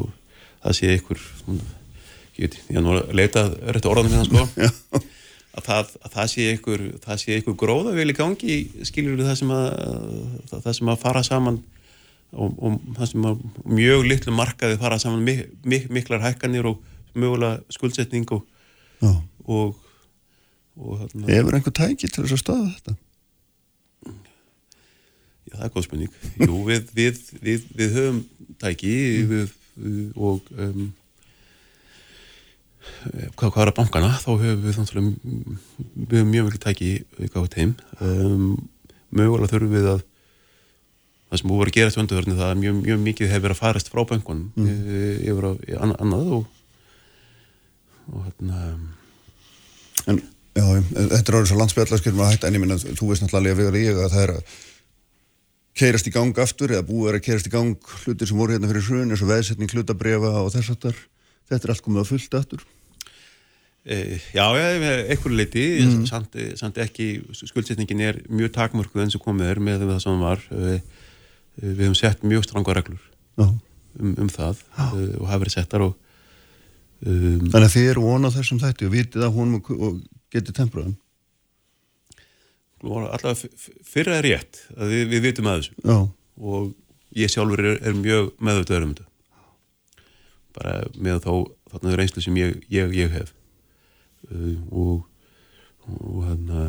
það sé ykkur ég veit, ég er nú að leita rétt orðanum hérna sko að það, að það sé ykkur ykkur gróða vel í gangi skilur það sem að það, sem að fara saman og, og það sem að mjög litlu markaði fara saman mik, mik, miklar hækkanir og mögulega skuldsetning og, og, og þarna, Hefur einhver tæki til þess að staða þetta? Já, það er góð spurning. Jú, við, við, við, við höfum tæki og um, hvað, hvað er að bankana, þá höfum við við höfum mjög mikið tæki gátt heim. Um, mögulega þurfum við að það sem búið að gera þetta undarverðinu það að mjög, mjög mikið hefur verið að farast frá bankunum mm. yfir á í anna- annað og, og hérna En, já, þetta er orðið svo landsbjallarskjörnum að hætta en ég minna, þú veist náttúrulega að við ég að það er að keirast í gang aftur eða búið er að keirast í gang hlutir sem voru hérna fyrir hrun eins og veðsetning hlutabrefa og þess aftar þetta er allt komið að fullt aftur já, já, eitthvað leiti mm. samt, samt ekki, skuldsetningin er mjög takmörkuð eins og komið er með það sem var. E, e, við höfum sett mjög stranga reglur Já. um, um það e, og hafa verið settar og um, Þannig að þið eru vonað þessum þætti og vitið að hún og getið tempraðan allavega f- f- fyrra er rétt að við, við vitum að þessu. Já, og ég sjálfur er, er mjög meðvitaður um þetta. Bara með þá þarna reynslu sem ég, ég, ég hef og og hérna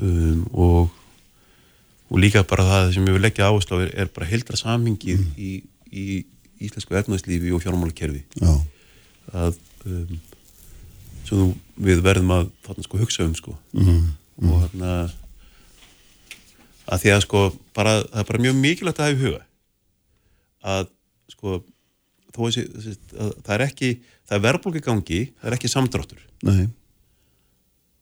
um, og og líka bara það sem ég vil leggja áherslu á er, er bara heildra samhengið í, í íslensku efnæðslífi og fjármálakerfi. Já, að um, svo við verðum að þarna sko hugsa um sko. Mm. og hérna að því að sko bara, það er bara mjög mikilvægt að hafa í huga að sko þó þessi, þessi að það er ekki það er verðbólki gangi, það er ekki samdráttur. Nei.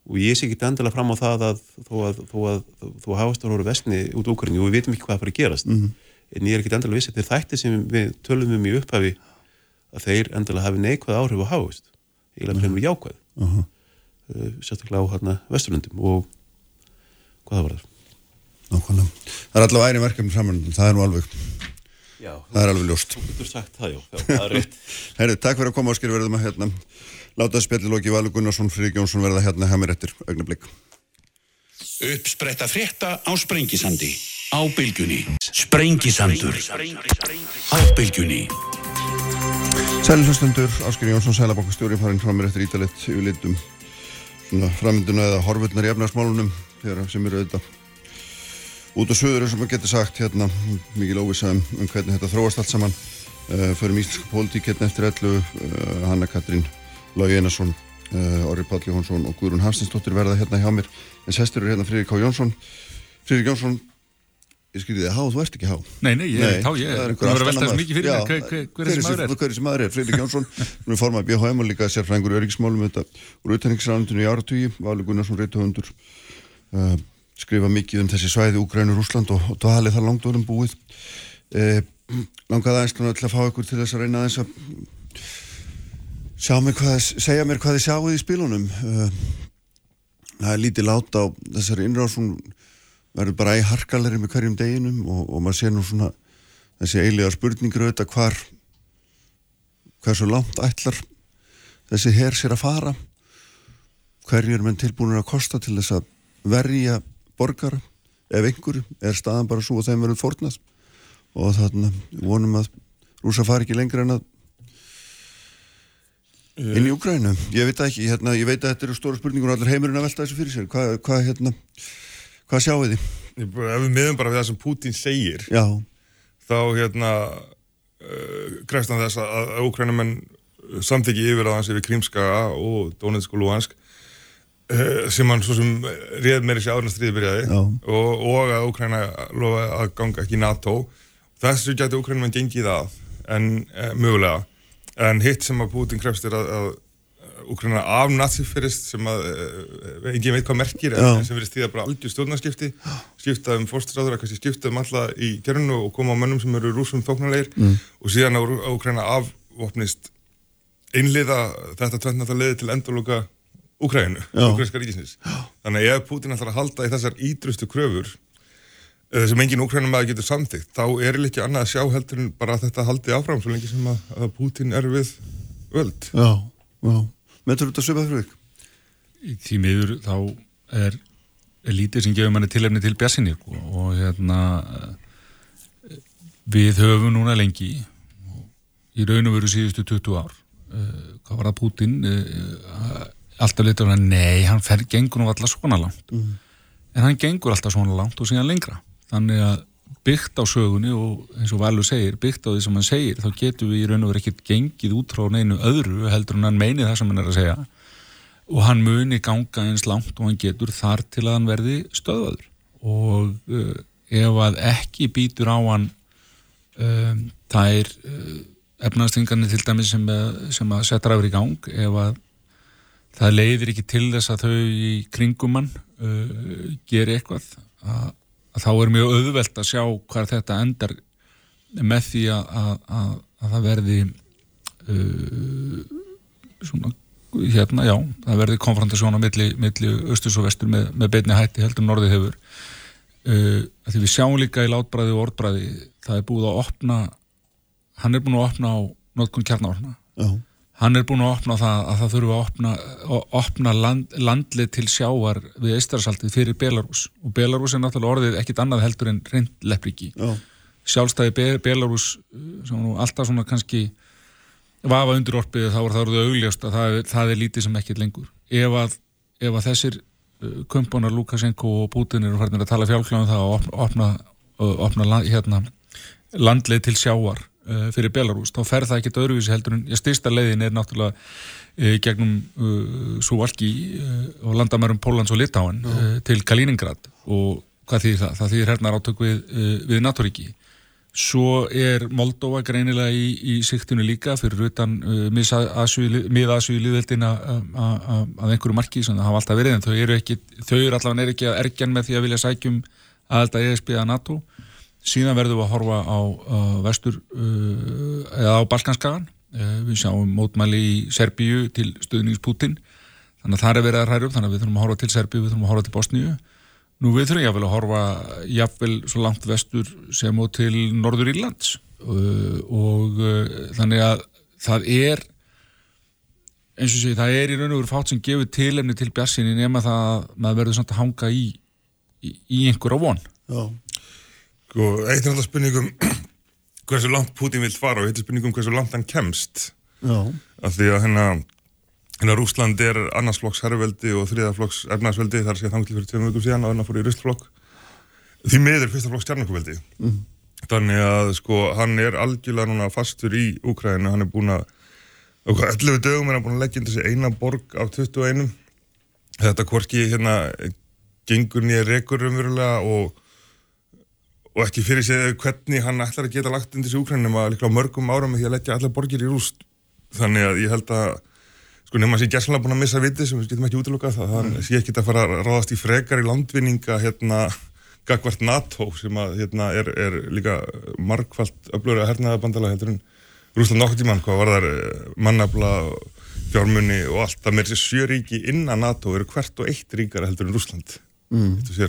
Og ég sé ekki endilega fram á það að þó að, þó að, þó að hafastur voru vestni út úr og við vitum ekki hvað það fyrir að gerast. Mhm. en ég er ekki endilega vissi þeir þætti sem við tölum um í upphafi að þeir endilega hafi neikvæð áhrif á hafast eiginlega fremur jákvæð. Uh -huh. uh, sérstaklega á hérna vesturlundum og hvað það var þar Nákvæmlega. Það er allavega æri verkefni saman, það er nú alveg, Já, það er alveg ljóst. þú getur sagt það, já, já það er rétt Herri, takk fyrir að koma áskil verðum að hérna, láta spjalli loki Valur Gunnarsson, Friðrik Jónsson verða hérna hemmir eftir augnablik. Uppspretta frétta á Sprengisandi. Á bylgjunni. Sprengisandur. Á bylgjunni. Sælhlustundur, Áskil Jónsson, Sælabankastjóri, farin fram mér eftir ítalit yfir litum svona framynduna eða horfurnar í efnarsmálunum þegar sem eru auðvitað út á söður eins og maður getur sagt hérna mikið óvisa um, um hvernig þetta þróast allt saman. Uh, förum íslenska pólitík hérna eftir ellu uh, Hanna Katrín Lói Einarsson uh, Orri Páll Jóhansson og Guðrún Hafstinsdóttir verða hérna hjá mér. En sestur eru hérna Friðrik K. Jónsson. Friðrik Jónsson ég skilji þið há, þú ert ekki há Nei, nei, ég er ekki á, ég er einhver búin að velta þessu mikið fyrir mér, hver, hver, hver þessi maður er. Hver þessi maður er, Friðrik Jónsson Nú er formað BHM og líka sérfræðingur öryggismálum úr auðvitaðningsránundinu í áratugi Valur Gunnarsson reytuhundur uh, skrifa mikið um þessi svæði Úgrænur, Rúsland og, og dvalið það langt orðum búið. Uh, langaði aðeins til að fá ykkur til þess að reyna aðeins að sjá mér hvað, segja mér hvað þið sjáuð í spilunum. Uh, það er lítið lát á þessari innrásun verður bara í harkalegri með hverjum deginum og, og maður sé nú svona þessi eiginlega spurningur auðvitað hvar hversu langt ætlar þessi her sér að fara. Hverju er menn tilbúinir að kosta til þess að verja borgara ef einhverju er staðan bara svo og þeim verður fórnast og þannig vonum að rúsa fari ekki lengra en að inn í Ukrænu, ég veit ekki hérna, ég veit að þetta eru stóra spurningur og allir heimurinn að velta þessu fyrir sér, hvað hva, hérna hvað sjáu þið? Ef við miðum bara við það sem Putin segir Já. þá hérna uh, grefst hann þess að, Ukrænumenn samþyggi yfir að hans yfir Krímskaga og Donetsk og Luhansk. uh, sem hann svo sem réð meiri sér áður en stríði byrjaði. Og, og að Ukræna lofa að ganga ekki NATO. Þessu getur Ukrænumenn gengið að en uh, mögulega. En hitt sem að Putin grefst er að, að Ukraina af nazifyrist sem að uh, engin veit hvað merkir en sem verið stíða bara algjör stjórnarskipti. Skipta um fórstráður, skipta um alla í gerðinu og koma á mönnum sem eru rúsum þóknarleir mm. og síðan á Ukraina afvopnist einliða þetta tventnata leiði til endurloka Ukraínu, ukrainska ríkisnis þannig að ef Putin ætlar að halda í þessar ídrustu kröfur uh, sem engin Ukraínum aða getur samþygt þá er ekki annað að sjá heldur en bara að þetta haldi áfram svo lengi sem að, að Putin er við völd Já, já Metur þetta söpað fyrir ykkur? Í því miður þá er, er lítið sem gefur manni tilefni til bjassinni sko. og hérna við höfum núna lengi í raun og veru síðustu 20 ár uh, hvað var það Putin uh, alltaf litur hann, nei, hann fer, gengur nú alltaf svona langt. Mm. en hann gengur alltaf svona langt og síðan lengra. Þannig að byggt á sögunni og eins og Valur segir, byggt á því sem hann segir þá getur við í raun og verið ekkert gengið út frá neinu öðru heldur en hann meini það sem hann er að segja. Og hann muni ganga eins langt og hann getur þar til að hann verði stöðaður og uh, ef að ekki býtur á hann um, þær uh, efnaðstingarnir til dæmis sem, sem að setja ræður í gang ef að það leiðir ekki til þess að þau í kringum hann uh, gerir eitthvað. Að þá er mjög auðvelt að sjá hvað þetta endar með því að, að, að það verði uh, svona, hérna, já, það verði konfrontasjón á milli, milli austus og vestur með, með beitni hætti heldur norðið hefur. Uh, því við sjáum líka í látbræði og orðbræði það er búið að opna hann er búin að opna á notkun kjarnáðurna hann er búin að opna það að það þurfa að opna, að opna land, landlið til sjávar við Eistarasaltið fyrir Belarus og Belarus er náttúrulega orðið ekkit annað heldur en reynd lepriki. Sjálfstæði Be Belarus sem nú alltaf svona kannski vafa undir orpið þá er það orðið augljóst að það það er lítið sem ekkit lengur. Ef að, ef að þessir uh, kumponar Lukashenko og Putin eru færðin að tala fjálkláðum það að opna, opna, opna hérna, landlið til sjávar uh, fyrir Belarus, þá fer það ekkert öðruvísi heldur en styrsta leiðin er náttúrulega uh, gegnum uh, Súvalki og landamærum Pólans og Litáin til Kaliningrad. Og hvað þýðir það? Það þýðir hernar átök við, við Naturíki Svo er Moldova greinilega í, í siktinu líka fyrir utan miðasvíu líðveldina að einhverju marki sem það hafa alltaf verið en þau eru ekki, þau eru allavega er ekki að ergjan með því að vilja sækjum aðelda ESB að NATO síðan verðum við að horfa á uh, vestur uh, eða á Balkanskagan uh, við sjáum mótmæli í Serbíu til stuðnings Putin þannig að það er verið að hræra upp þannig að við þurfum að horfa til Serbíu við þurfum að horfa til Bosníu. Nú við þurfum jáfnvel að horfa jáfnvel svo langt vestur sem og til Norður Írlands. Uh, og uh, þannig að það er eins og sé, það er í raun og veru fátt sem gefur tilefni til bjassinni nema það að maður verður svona að hanga í, í, í einhverja von. Já Sko, eitt er alltaf spurningum hversu langt Putin vil fara og eitt er spurningum hversu langt hann kemst. Já. af því að hérna hérna Rúsland er annarsflokks herrveldi og þriðarflokks ernarsveldi þar sé þangli fyrir tveim vökum síðan og að fór í rustflokk því miður fyrstaflokks stjarnarkveldi mm. þannig að sko hann er algjörlega núna fastur í Úkræðinu, hann er búin að og 11 dögum er hann búin að leggja inn þessi eina borg af 21 þetta hvorki hérna gengur nýja rekur umverulega og og ekki fyrir sig hvernig hann ætlar að geta lagt undir þessu úkrænum að líka á mörgum ára með því að leggja allar borgir í rúst. Þannig að ég held að sko nefnum að sé gæslanlega búin að missa viti sem við getum ekki útlokað það þannig að sé ekki að fara að ráðast í frekar í landvinninga hérna gagvart NATO sem að hérna er, er líka margfald öflöru að hernaða bandala heldur en Rúsland nokkur tíman hvað var þar eh, mannabla fjármunni og allt. Það með þessi sjöríki innan NATO eru hvert og eitt ríkara heldur en Rúsland mm.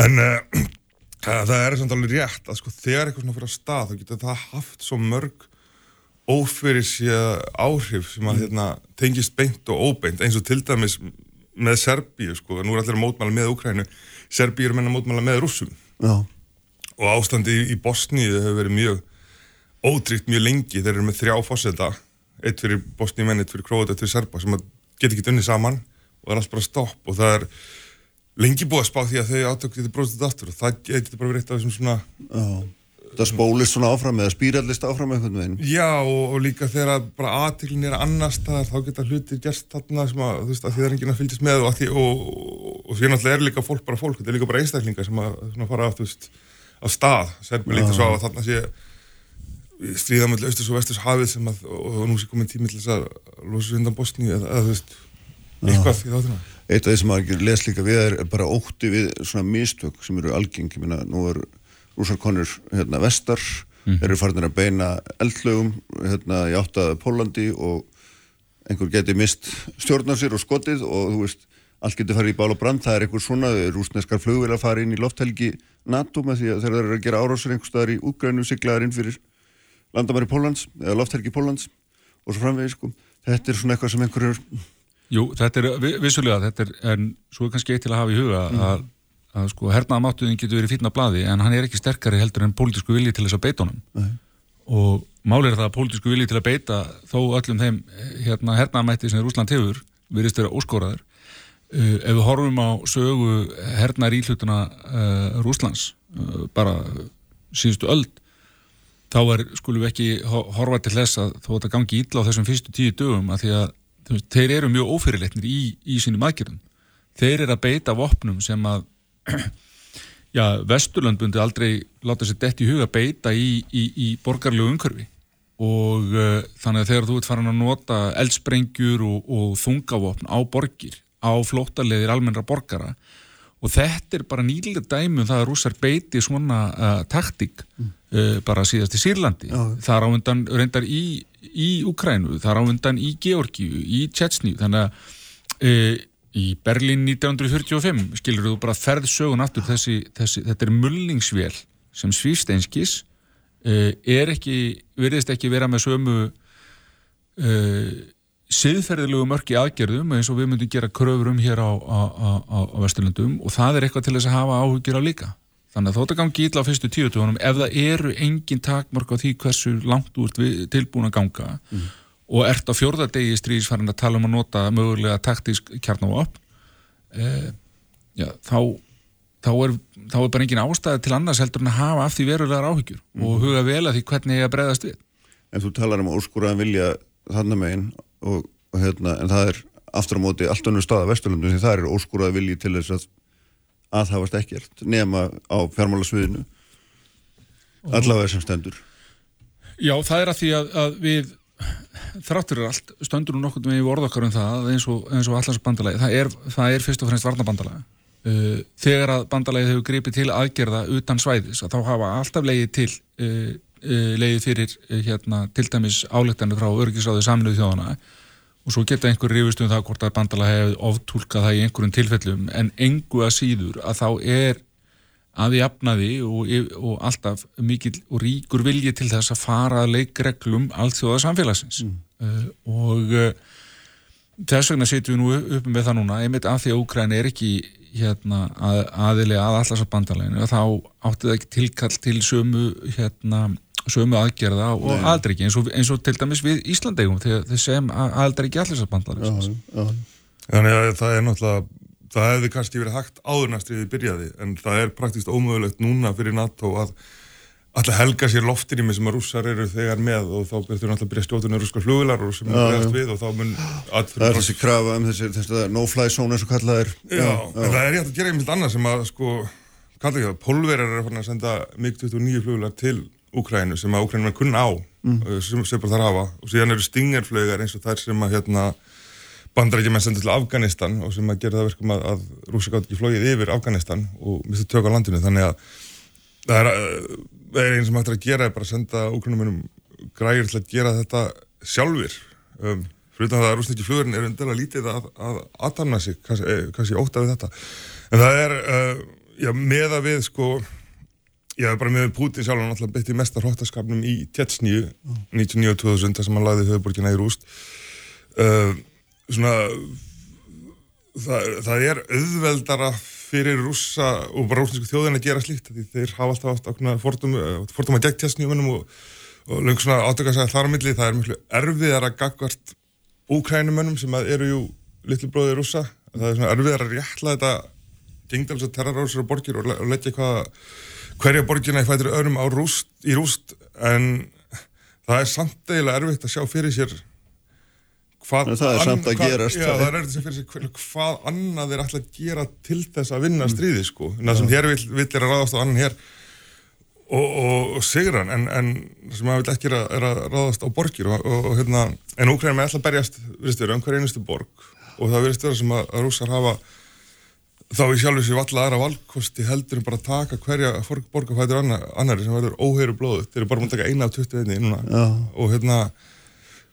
en uh, það er samt alveg rétt að sko þegar eitthvað svona fyrir að stað þá getur það haft svo mörg ófyrir sér áhrif sem að mm. hérna, tengist beint og óbeint. Eins og til dæmis með Serbíu sko, nú er allir að mótmála með Ukrænu Serbíu er að menna mótmála með Rússum. Og ástandi í, í Bosníu hefur verið mjög ótryggt mjög lengi, þeir eru með þrjá fósenda eitt fyrir bosníumenn, eitt fyrir króat, eitt fyrir serba sem get ekki unnið saman og er allt bara stopp. Og það er lengi búið að spá því að þau átök getur bróðið aftur og það getur bara verið eitt af þessum svona Já. Það spólist svona áfram eða spírallist áfram einhvern veginn. Já og, og líka þegar bara aðtiklin er annars staðar þá geta hlutir gerst þarna sem að þú veist að því það er enginn að fylgjast með og, og, og því náttúrulega er líka fólk bara fólk, þetta er líka bara einstaklingar sem að fara á, veist, á stað, serbi líka svo að þarna sé stríðamöld austurs og vesturs hafið sem að og nú sé komin tími til þess að losa undan Bosni eða þú veist eitthvað. Eitt af því sem að les líka við er bara ótti við svona mistök sem eru algeng, ég minna nú er rúsarkonur hérna, vestar mm. eru farin að beina eldlögum hérna, í áttaða Pólandi og einhver geti mist stjórnar sér og skotið og þú veist allt getur farið í bál og brand, það er einhver svona rúsneskar flugvel að fara inn í lofthelgi NATO með því að þeir eru að gera árásur einhver staðar í úgrænu siglaðar inn fyrir landamæri Pólans, eða lofthelgi Pólans og svo framvegið sko. Þetta er svona eitthvað sem einhverjur Jú, þetta er vissulega, þetta er en svo er kannski eitt til að hafa í huga mm. að að sko hernaðamáttuðin getur verið fítna bladi en hann er ekki sterkari heldur en pólitísku vilji til þess að beita honum Nei. og málir það að pólitísku vilji til að beita þó öllum þeim hérna, hernaðamætti sem Rúsland hefur verist vera óskóraður uh, ef við horfum á sögu hernaðar íhlutuna uh, Rúslands uh, bara síðustu öll þá er, skulum við ekki horfa til þess að þó þetta gangi ítla á þessum fyrstu tíu dögum að því að þeir eru mjög ófyrirleitnir í, í sínum aðgjörðum þeir eru að beita vopnum sem að já, Vesturland bundi aldrei láta sér dett í huga beita í, í, í borgarlegu umhverfi og uh, þannig að þegar þú ert farin að nota eldsprengjur og, og þungavopn á borgir, á flótaleðir almennra borgara og þetta er bara nýlega dæmi um það að rússar beiti svona uh, taktík mm. uh, bara síðast í Sýrlandi Já. það er ávendan reyndar í, í Ukrænu, það er ávendan í Georgíu, í Tjetsníu þannig að í Berlín 1945 skilur þú bara ferð sögun aftur. Þessi, þessi, þetta er mullingsvél sem Svífsteinskis uh, er ekki, veriðist ekki vera með sömu uh, siðferðilegu mörki aðgerðum eins og við myndum gera kröfur um hér á, á, á, á Vesturlandum og það er eitthvað til þess að hafa áhugjur á líka þannig að þótt að gangi ítla á fyrstu tíutugunum ef það eru engin takmörk á því hversu langt úr tilbúin að ganga mm og ert á fjórðardegi í stríðisfærin að tala um að nota mögulega taktísk kjarnáap eh, þá, þá, er, þá er bara engin ástæði til annars heldur en að hafa af því verulegar áhyggjur mm. og huga vel að því hvernig ég að breyðast við En þú talar um óskúraðan vilja þannig megin og, og hérna, en það er aftur á móti allt önnur stað af Vesturlundu því það er óskúraðan vilji til þess að aðhafast ekkert nema á fjármálasviðinu. Allavega sem stendur. Já, það er að því að, að við þráttur er allt, stöndur nú nokkur með orðokkar um það eins og, og allarsbandalagi, það það er fyrst og fremst varnabandalagi uh, þegar að bandalagi hefur gripið til aðgerða utan svæðis að þá hafa alltaf leiðið til uh, uh, leiðið fyrir hérna, til dæmis áleittanir frá örgisráði saminuð þjóðana og svo geta einhver rífust um það hvort að bandalagi hefur oftúlkað það í einhverjum tilfellum. En engu að síður að þá er að í afnaði og, og alltaf mikil og ríkur vilji til þess að fara að leikreglum allþjóða samfélagsins mm. uh, og uh, þess vegna setjum við nú upp með það núna. Einmitt af því að Úkræn er ekki hérna, að, aðilega að allars að bandaleginu þá átti það ekki tilkall til sömu, hérna, sömu aðgerða og aldrei eins, eins og til dæmis við Íslandegum þegar sem aldrei ekki allars að bandaleginu Þannig að það er náttúrulega það hefði kannski verið hægt áðurnastriðið byrjaði en það er praktíst ómögulegt núna fyrir NATO að alltaf helga sér loftinými sem að rússar eru þegar með og þá betur náttúrulega byrja stjóðunni rúskar flugular og sem er bregðast við og þá mun Það er þessi krafa um þessi, þessi no-fly zone eins og kallað er. Já, já, já. en það er rétt að gera einmitt annað sem að sko, kalla ekki það, pólverjar er að senda MiG-29 flugular til Úkrænu sem að Úkrænu er kunn á mm. sem, sem bara þar hafa. Og síðan eru stingerflögar eins og þær sem að hérna bandarækjumenn sendur til Afganistan og sem að gera það verkum að, að rúsa gátt ekki flóið yfir Afganistan og misti tök á landinu. Þannig að það er, það er einn sem hættir að gera er bara að senda ógrunnumunum græður til að gera þetta sjálfur um, fyrir það að rúsniki flugurinn er að lítið að, að aðtanna sig kannski, eh, kannski óta við þetta. En það er uh, já, með að við sko já, bara með Putin sjálf hann alltaf beitt í mestar hóttaskapnum í Tjetsníu mm. 1909-2000 þar sem hann laði höfuborgina í rúst uh, svona það, það er auðveldara fyrir rúsa og bara rúsnesku þjóðin að gera slíkt því þeir hafa alltaf haft fordum, fordum að gegn tjastnjóðunum og og lengur svona átöka að þar á milli, það er miklu erfiðar að gagvart úkrænumönnum sem eru jú litlu bróðið rúsa, það er svona erfiðar að rétla þetta gengdals og terrorásur og borgir og, le- og leggja hvað hverja borgina í fætur öðrum á rúst, í rúst en það er samt eiginlega erfitt að sjá fyrir sér hvað það er samt að hvað- gerast. já, það er erfitt að sjá fyrir sér hver, hvað annað er alltaf að gera til þess að vinna stríði sko, en það sem hér vill, vill er að ráðast á annan hér og, og, og sigran en, en það sem maður vil ekki er að, er að ráðast á borgir og, og, hérna, en Úkrænum er alltaf berjast virðist vera um hver einustu borg. Og það virðist vera sem að, að rússar hafa þá í sjálfu sér valla aðra valkosti heldur en bara taka hverja borg- borg að fætur annar, annari sem verður óheyru blóðu þeir eru bara múin að taka eina af 21 núna. Já. og hérna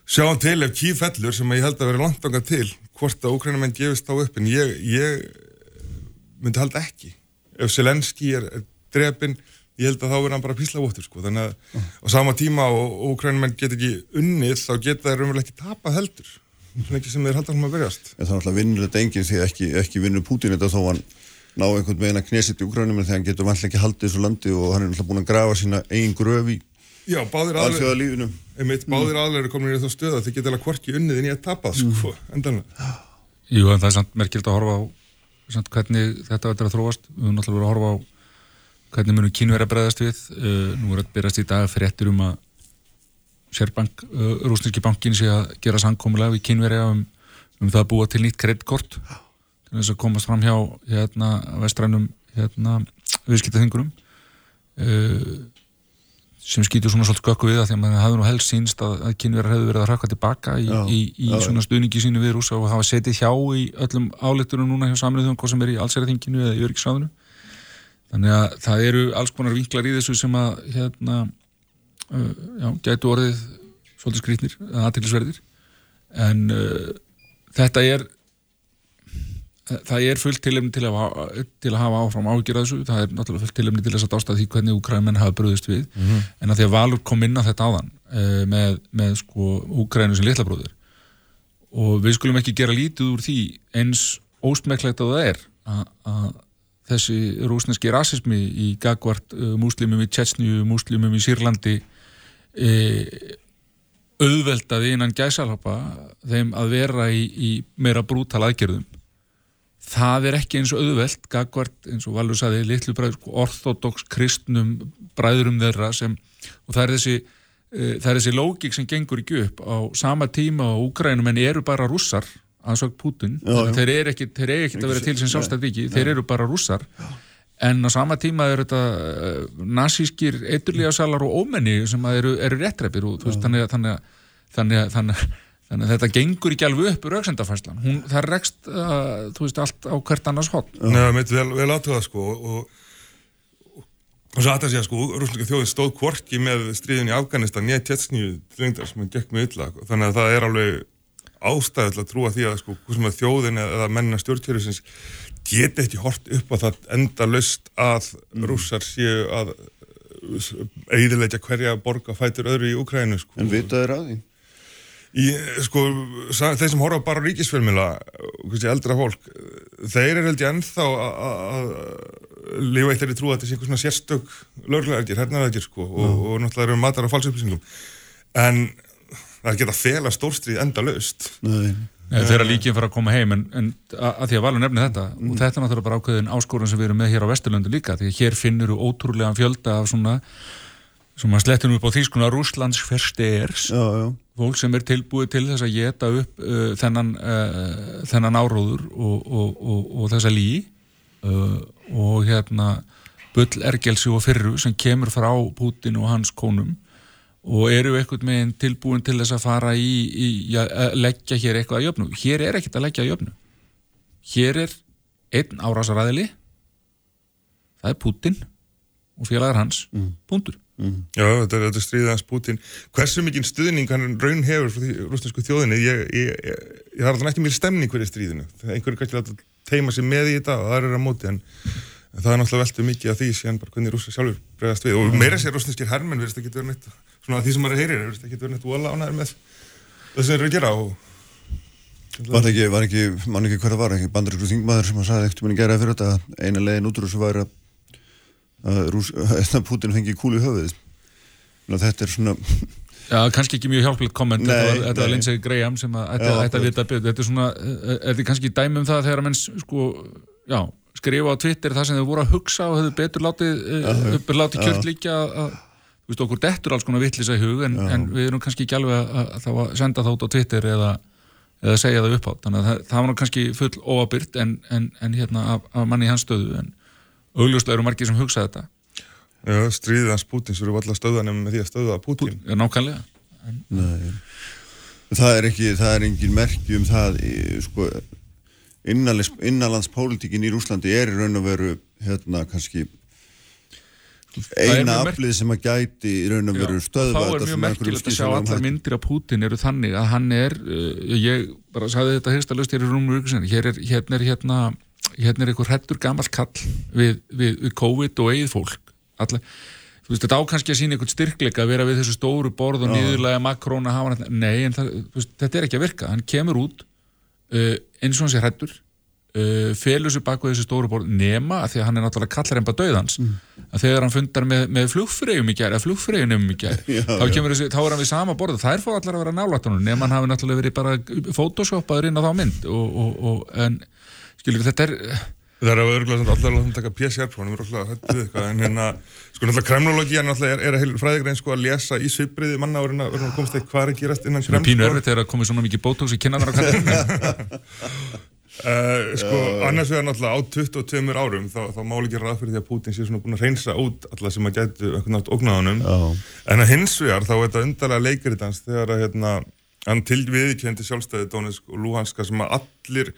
sjáum til ef kýf fellur sem ég held að vera langt ánga til hvort að Úkrænumenn gefist þá upp en ég, ég myndi halda ekki. Ef Selenski er, er drepin ég held að þá verður hann bara píslavóttur sko. þannig að á sama tíma og Úkrænumenn get ekki unnið þá geta þeir raunverulega ekki tapað heldur ekki sem þeir halda hann að berjast. En það er alltaf vinnur þetta enginn því ekki, ekki vinnur Pútin þetta þó hann ná einhvern veginn að knesið í Ukrænum en þegar hann getur vantilega ekki haldið þessu landi og hann er alltaf búin að grafa sína eigin gröf í báðir lífinu. einmitt, báðir aðlega eru komin í þá stöð að þeir geta alveg hvorki unnið en ég að tapað sko, endanlega. Jú, en það er samt merkild að horfa á samt, hvernig þetta verður að þróast. Við höfum náttúrulega verið að horfa á hvernig munum kínverið að bregðast við. Uh, nú er að byrjast í dag fréttur um að Sérbank, uh, rúsneski bankin sé að gera sangkomulega við kínverið um, um það að búa til nýtt kreditkort til þess að komast fram hjá hérna, vestrænum hérna, viðskiptaþingurum uh, sem skýtur svona svolítið gökku við það því að maður hafði nú helst sínst að, að kynverðar hefðu verið að rakka tilbaka í, Já, í, í já, svona stuðningi sínu við rúsa og hafa setið hjá í öllum áleitunum núna hjá samriðum hvað sem er í allsæraþinginu eða í öryggisráðinu. Þannig að það eru alls konar vinklar í þessu sem að hérna já, gætu orðið svolítið skrýtnir, aðtillisverðir en uh, þetta er það er fullt tilefni til að, til að hafa áfram ágjör að þessu, það er náttúrulega fullt tilefni til þess að dásta því hvernig Úkrænumenn hafa bröðist við. En að því að Valur kom inn á þetta áðan uh, með, með sko Úkrænu sem litla bróður og við skulum ekki gera lítið úr því eins ósmekklegt að það er að, að þessi rúsneski rasismi í gagvart uh, múslimum í Tjetsnju, múslimum í Sýrlandi auðveldaði innan gæsalhapa þeim að vera í, í meira brútal aðgerðum. Það er ekki eins og auðvelt gagvart eins og Valur saði litlu bræður sko, orthodox kristnum bræðurum þeirra sem og það er þessi uh, það er þessi lógik sem gengur ekki upp. Á sama tíma og Úkrænum en eru bara rússar aðsvagt Putin Já, já. þeir eru ekki, þeir eru ekki að vera til sem sjálfstætt viki þeir eru bara rússar en á sama tíma eru þetta uh, nasískir eiturlíðasalar og ómenni sem að eru, eru réttræpir og veist, þannig að þannig að, þannig að, þannig að Þannig að þetta gengur ekki alveg upp úr auksendafæslan. Það rekst, uh, þú veist, allt á hvert annars hot. Nei, mitt vel, vel aðtöða sko og, og, svo aðtöða sér sko rúsleika þjóðin stóð kvorki með stríðin í Afganistan nýja tjetsnýju tilengdar sem gekk með illa þannig að það er alveg ástæðu til að trúa því að sko að þjóðin eða mennina stjórnkjörðisins geti ekki hort upp á það enda löst að rússar séu að eidilegja hverja borga fætur öðru í Ukrænu sko. En vita þeir að því? Í, sko, þeir sem horfa bara ríkisfjölmila og kannski eldra fólk þeir eru held ég ennþá að- lifa eitt þeirri trú að þetta sé einhver svona sérstök löglegaðir, hernaðaðir sko og, og náttúrulega eru matar á falsupplýsingum en það er að fela stórstrið enda laust Nei. Nei, þeirra líkið fyrir að koma heim en, en að, að því að valur nefni þetta og þetta er náttúrulega bara ákveðin áskorun sem við erum með hér á Vesturlöndu líka því að hér finnur þú ótrúlega fjölda af svona sem að slettum upp á þýskuna Rússlands fyrsters Já, já. fólk sem er tilbúið til þess að geta upp uh, þennan, uh, þennan áróður og, og, og, og þessa lí uh, og hérna bull ergelsi og fyrru sem kemur frá Putin og hans konum og eru eitthvað meginn tilbúin til þess að fara í, í ja, að leggja hér eitthvað að jöfnu. Hér er ekkert að leggja að jöfnu. Hér er einn árásaræðili það er Putin og félagar hans, mm. búndur. Já, þetta er, þetta er stríðið hans Putin hversu mikinn stuðning hann raun hefur frá því rústinsku þjóðinni ég, ég, ég, ég har alltaf ekki mjög stemning fyrir stríðinu er einhverju kannski að teima sér með í þetta og það er að móti en, en það er náttúrulega veltið mikið af því bara hvernig rússi sjálfur bregðast við og meira sér rústinskir hermenn verðist ekki verið neitt svona því sem maður heyrir verðist ekki verið neitt vola ánæður með það sem þeir eru að gera og Var það ekki, var ekki, mann ekki hver það var, ekki bandarísku þingmaður sem að sagði ekkert um henni gera fyrir þetta að eina leiðin út úr þessu væri að, að, Rús, að Putin fengi kúli í höfuðið. þetta er svona Já, kannski ekki mjög hjálplegt komment Nei, þetta var, þetta var nei. Lindsey Graham sem að þetta ætti að vita betur þetta er svona, eh, er þetta kannski dæmi um það þegar að menn sko, já, skrifa á Twitter það sem þau voru að hugsa og hefðu betur látið, uh, látið kjört líka að, að, veist, okkur dettur alls konar vittlisa í hug en, en við erum kannski ekki alveg að, að, að, að senda það út á Twitter eða, eða segja það upp á þannig að það, það var kannski full óabyrt en, en, en hérna af, af manni í hans stöðu en augljóslega eru margir sem hugsa þetta Já, stríðið hans Pútins eru alltaf stöðanum með því að stöða Pútin. Já, nákvæmlega Nei. Það er ekki, það er engin merki um það sko, innanlands, innanlandspólitíkin í Rúslandi er í raun og veru hérna kannski eina aflið sem að gæti í raun og veru stöðva þá er mjög merkilegt að sjá skynsamlegum allar myndir af Putin eru þannig að hann er uh, ég bara sagði þetta hérsta löst hér í rúmur hér er hérna er hérna, hérna er einhver hættur gamall kall við, við, við COVID og eigið fólk. Allar, þú veist þetta á kannski að sína einhvern styrkleika að vera við þessu stóru borð og niðurlega makrón að hafa hann, nei en það, veist, þetta er ekki að virka, hann kemur út uh, eins og hann sé hættur uh, felur sér bak við þessi stóru borð nema að því að hann er náttúrulega kallar emba döðans að þegar hann fundar með, með flugfreyjum í gær eða flugfreyjunum í Já, þá, þá er hann við sama borð þær fá allar að vera nálægt honum nema hann hafi náttúrulega verið bara photoshopaður inn á þá mynd. Og, og, og, en skilur þetta er Það er að svona allar að taka PCR-prófanum, er alltaf hættu við eitthvað, en hérna, sko náttúrulega kremlológi er náttúrulega, er, er heil fræðigrein sko að lesa í svipriði manna og reyna að komast eitthvað hvað er að gerast innan kreml, pínu erfitt þegar að komið svona mikið botox í kinnanar á kallinu Uh, sko, annars vegar náttúrulega á 22 árum þá, þá máli ekki ráð fyrir því að Putin sé svona búin að reynsa út alla sem að gætu eitthvað nátt ógnáðunum en að hins vegar þá er þetta undarlega leikaritans þegar að hérna, hann til viðkendi sjálfstæði Donetsk og Luhanska sem að allir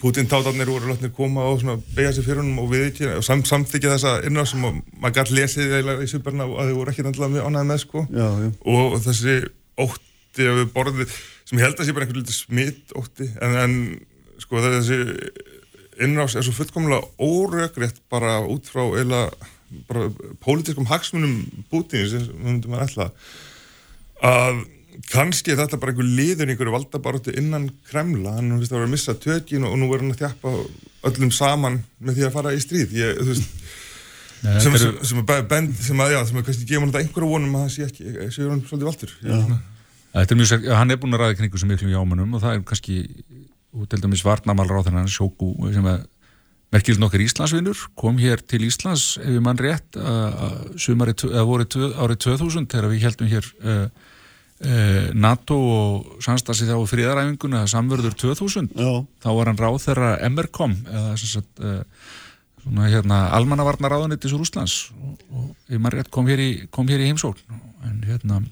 Putin tátarnir voru látnir koma og svona beigja sér fyrir honum og viðkendi og sam, samþykja þessa innráð sem að maður gætt lesið í superna og að þau voru ekki náttúrulega ánæði með sko. Já, já. og þessi ótti borðið sem ég held að sé bara einhvern lítið smitt ótti en, en sko þessi innrás er svo fullkomlega órökrétt bara út frá eila bara pólitískum hagsmunum sem myndum að ætla að kannski er þetta bara einhver liður í einhverju valdabaróttu innan Kremla. Hann finnst að vera að missa tökin og nú er hann að þjappa öllum saman með því að fara í stríð. Ég, veist Nei, sem, þetta sem, eru- sem, er bend, sem að, já, sem að kannski gefa hann einhverju vonum að það sé ekki, sé hann svolítið valdur. Þetta er mjög sér, hann er búin að ræða kringu sem miklum jámanum og það er kannski, og til dæmis varnamálur á þennan sjóku sem að merkilegt nokkar Íslandsvinnur kom hér til Íslands ef ég mann rétt að voru árið 2000 þegar við heldum hér uh, uh, NATO og samstasi þá fríðaræfinguna samverður 2000 Já. þá var hann ráð þeirra MRCOM eða sem sagt uh, svona hérna almannavarnaráðunitis úr Úslands og, ég mann rétt kom hér í, kom hér í heimsókn en hérna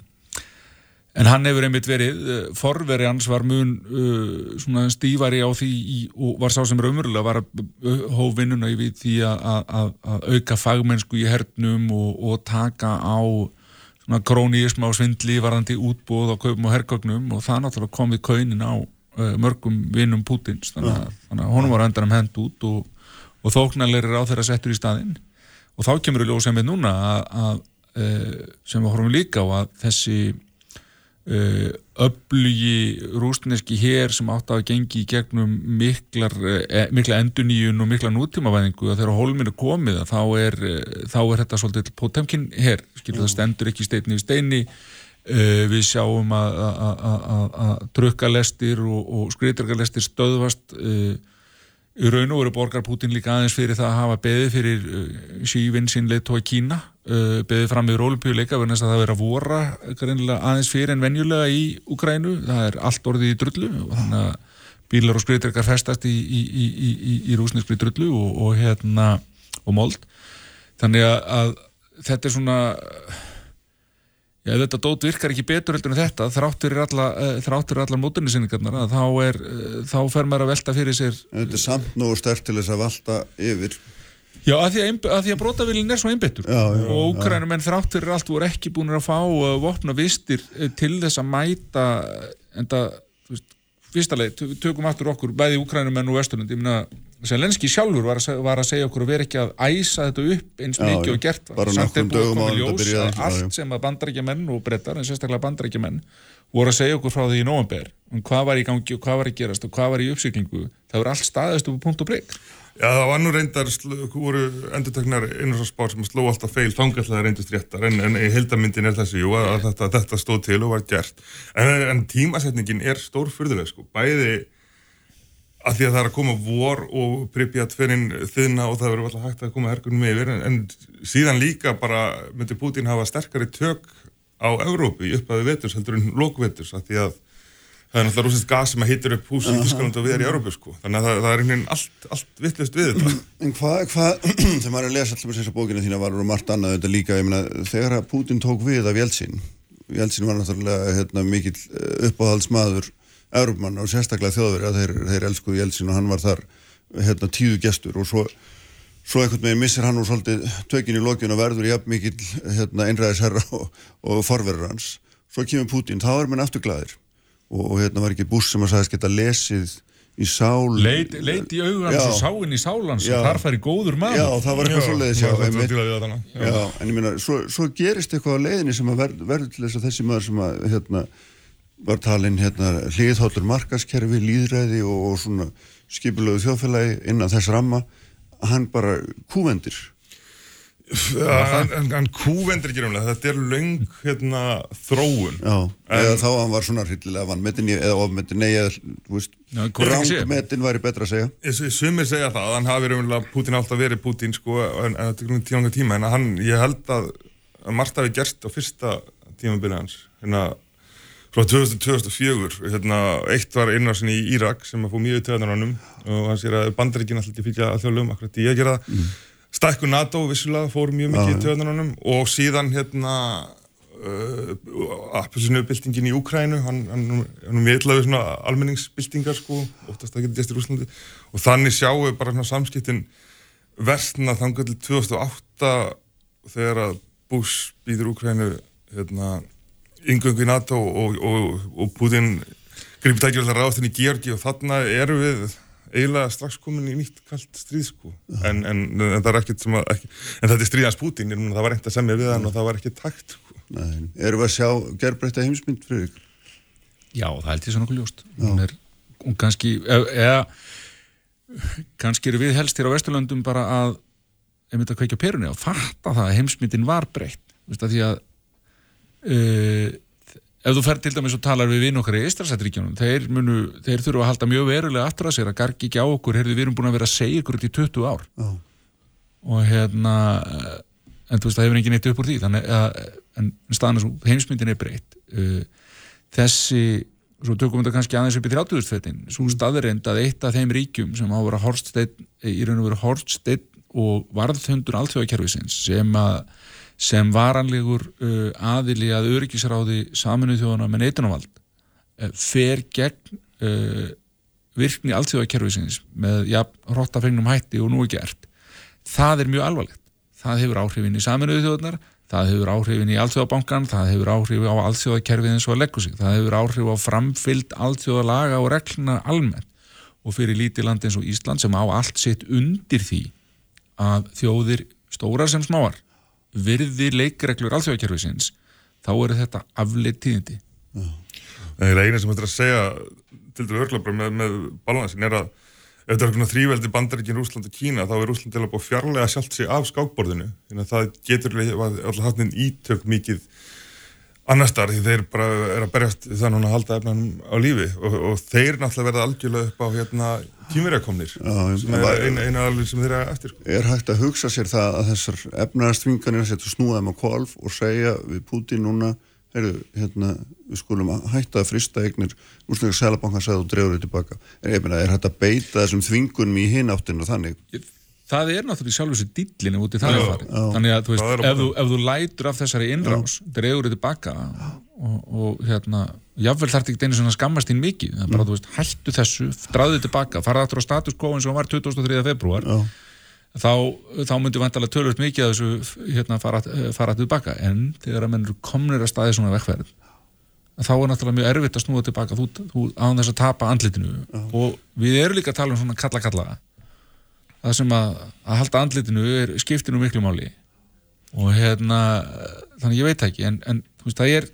En hann hefur einmitt verið, uh, forveri hans var mun uh, svona stífari á því í, og var sá sem raunverulega var að uh, hóf vinnuna við því að, auka fagmennsku í hernum og, og taka á svona króníism á svindli varandi útbúð á kaupum og hergögnum. Og það náttúrulega kom við kaunin á uh, mörgum vinnum Pútins. Þannig að, þannig að honum var endan um hend út og, og þóknarleiri á þeirra settur í staðinn. Og þá kemur við ljós sem við núna að, að sem við horfum líka á að þessi öflugi rústneski hér sem átt að gengi í gegnum miklar, eh, mikla enduníun og mikla nútímavæðingu að þegar hólminn er komið að þá er, eh, þá er þetta svolítið potemkin hér, skilur það stendur ekki steini við steini. Uh, við sjáum að, að, að, að, að drukkalestir og, og skriðdrarkalestir stöðvast í raun og veru borgar Putin líka aðeins fyrir það að hafa beðið fyrir uh, sífinn sín leiðtói Kína uh, beðið fram yfir olimpíuleika verðan þess að það vera vora greinilega aðeins fyrir en venjulega í Ukrænu, það er allt orðið í drullu og þannig að bílar og skriðdrekar festast í, í, í, í, í, í rúsneskri drullu og, og hérna og mold. Þannig að, að þetta er svona Já, þetta dót virkar ekki betur heldur en þetta þráttur er alla, er allar móturnisinningarnar að þá uh, þá fer maður að velta fyrir sér þetta er samt nógu stert til þess að valta yfir Já, að því að, að, að brotavílinn er svo einbyttur Já, já, og úkrænum en þráttur er allt voru ekki búin að fá uh, vopna vistir uh, til þess að mæta en það, þú veist, fyrsta leið tö- tökum aftur okkur, bæði úkrænum en og vesturlund, ég meina, Selenski sjálfur var að, var að segja okkur að vera ekki að æsa þetta upp eins mikið og gert var. Samt er búið að koma ljós að allt sem að bandarækjamenn og brettar, en sérstaklega bandarækjamenn voru að segja okkur frá því í nóvember um hvað var í gangi og hvað var í gerast og hvað var í uppsýklingu það voru allt staðist upp á punkt og prigg Já, það var nú reyndar, voru endurtöknar einu svo spár sem sló alltaf feil þangallega reyndust réttar, en, en heildamyndin er þessi, jú, að þetta, þetta stóð til og var gert. En, en tímasetningin er stórfurðuleg, sko, bæði að því að það er að koma vor og Pripyat fyrir þiðna og það verður alltaf hægt að koma herkunum yfir, en, en síðan líka bara myndi Putin hafa sterkari tök á Evrópu í upphafi veturs heldur en lokveturs, að því að það er náttúrulega rúsins gas sem að hittir upp hús í Þísklandi og við er í Evrópu, sko. Þannig að það, það er einhvern veginn allt, allt vittlust við þetta. En hvað, hvað, þegar maður er að lesa alltaf þessar bókina þína var og margt annað þetta líka, ég meina, þegar að Putin tók við af Jeltsin, Jeltsin var náttúrulega hérna, mikill eh, uppáhaldsmaður Európmann og sérstaklega þjóðveri að þeir, þeir elskuðu Jeltsin og hann var þar hérna, tíðu gestur og svo, svo einhvern veginn missir hann úr svolítið tökin í lokinu og verður jafn mikill hérna, einræðisherra og, og forverður hans. Svo kemur Putin, þá er mann aftur glæðir og, og hérna var ekki Bush sem að sagðist geta lesið í sál Leit, leit í Já. og sáinn í sálans Já. þar færi góður maður Já, það var eitthvað svo leiðis já, var einmitt. þannig. Já, en ég meina, svo, svo gerist eitthvað á leiðinni sem að verð, verður til þess að þessi maður sem að, hérna, var talinn, hérna, hliðhóllur markaskerfi, líðræði og, og svona skipulögu þjóðfélagi innan þess ramma, hann bara kúvendir. Já, en, en, en kúvendir ekki umlega, þetta er löng hérna, þróun. Já, eða þá hann var svona hryllilega vannmetin eða ofmetin, nei, eða, þú veist, Já, hvað er ekki að segja? rángmetin væri betra að segja. Sumir segja það, að hann hafi umlega, Putin alltaf verið Putin, sko, en, en þetta er tíma langa tíma, en að hann, ég held að, að margt hafi gerst á fyrsta tímabilið hans, hérna, frá 2000 2004, hérna, eitt var innarsin í Írak sem að fóð mjög í töðanarannum og hann sér að bandaríkin alltaf ekki fylgja að þjóðlum, akkurat ég gera það. Mm. Stækku NATO vissulega fór mjög mikið í töðanarannum og síðan, hérna, uh, appelsinu í Úkrænu, hann, hann, hann meðlaði svona almenningsbyltingar sko, óttast að geta gæst í Rúslandi og þannig sjáum við bara svona samskiptin versna þangar til 2008 þegar að Bush býður Úkrænu hérna, yngöngu í NATO og, og, og Putin gripið tækjum alltaf ráðast inn í Georgi og þarna eru við eiginlega strax komin í nýtt kallt stríð sko. En, en, en það er ekkert sem að ekki, en þetta er stríðans Putin, það var ekkert að semja við hann og það var ekki takt sko. Nei, erum við að sjá gerbreytta heimsmynd fyrir ykkur? Já, það held ég svo nokkuð ljóst. Hún er, hún kannski eða, eða kannski eru við helst hér á Vesturlöndum bara að einmitt að kveikja á perunni og fatta það að heimsmyndin var breytt. Veist að því að uh, ef þú fer til dæmis og talar við vinn okkar í Ístrasætríkjónum þeir, þeir þurfa að halda mjög verulega aftur að sér að gargi ekki á okkur, heyrðu við erum búin að vera að segja ykkur út í 20 ár. Já. og hérna en þú veist það hefur engin eitt upp úr því. Þannig að en staðan svo, heimsmyndin er breytt. Uh, þessi svo tökum við þetta kannski aðeins upp í 30. fettin svo staðreind að eitt af þeim ríkjum sem á að vera hortsteinn, í raun og veru hortsteinn og varðhundur alþjóðakerfisins sem að sem varanlegur uh, aðili að öryggisráði saminuð þjóðana með neitunumvald uh, fer gegn uh, virkni alþjóðakerfisins með ja, hrottafengnum hætti og nú er gert. Það er mjög alvarlegt. Það hefur áhrifin í saminuðu þjóðunar það hefur áhrifin í alþjóðabankan það hefur áhrif á alþjóðakerfið eins og að leggur sig það hefur áhrif á framfyllt alþjóðalaga og regluna almennt. Og fyrir lítið land eins og Ísland sem á allt sitt undir því að þjóðir stórar sem smáar virði leikreglur alþjóðakerfisins þá eru þetta afleitt tíðindi. Það er eina sem þetta er að segja til dæru örgla bara með, með balansin er að ef þetta er svona þrýveldi bandaríkin Rúsland og Kína þá er Rúsland til að búið fjarlæga sjálft sig af skákborðinu. Þannig að það getur alltaf haft einn ítök mikið annar starf því þeir bara er að berjast þannig að halda efnanum á lífi. Og, og þeir náttúrulega verða algjörlega upp á hérna kýmverjakomnir Já, sem er eina, eina alveg sem þeir eru eftir sko. Er hægt að hugsa sér það að þessar efnaðarstvinganir að setja snúðaðum á kolf og segja við Putin núna heyrðu, hérna, við skulum að hætta að frista eignir úrslega Sælabankan sagði og dreifur þau tilbaka. Er, ég meina, er hægt að beita þessum þvingunum í hinn áttinu þannig? það er náttúrulega sjálfur sér dillinu út í það Já, er farið já. þannig að þú veist, ef þú, ef þú lætur af þessari innrás, dregur þið tilbaka og, og hérna jáfnvel þarf ekki einu svona skammast þín mikið. Það er bara, þú veist, hættu þessu, draðu þið tilbaka. Farað aftur á status quo eins og var 23. februar Já. þá, þá myndi vantalega tölvöld mikið að þessu hérna fara, fara tilbaka. En þegar að menn eru komnir að staði svona vekkferð þá er náttúrulega mjög erfitt að snúa tilbaka. Þú, þú án þess að tapa andlitinu. Og við erum líka að tala um svona kalla-kalla. Það sem að, að halda andlitinu er skiptinu miklu máli. Og hérna þannig ég veit ekki. En, en þú veist, það er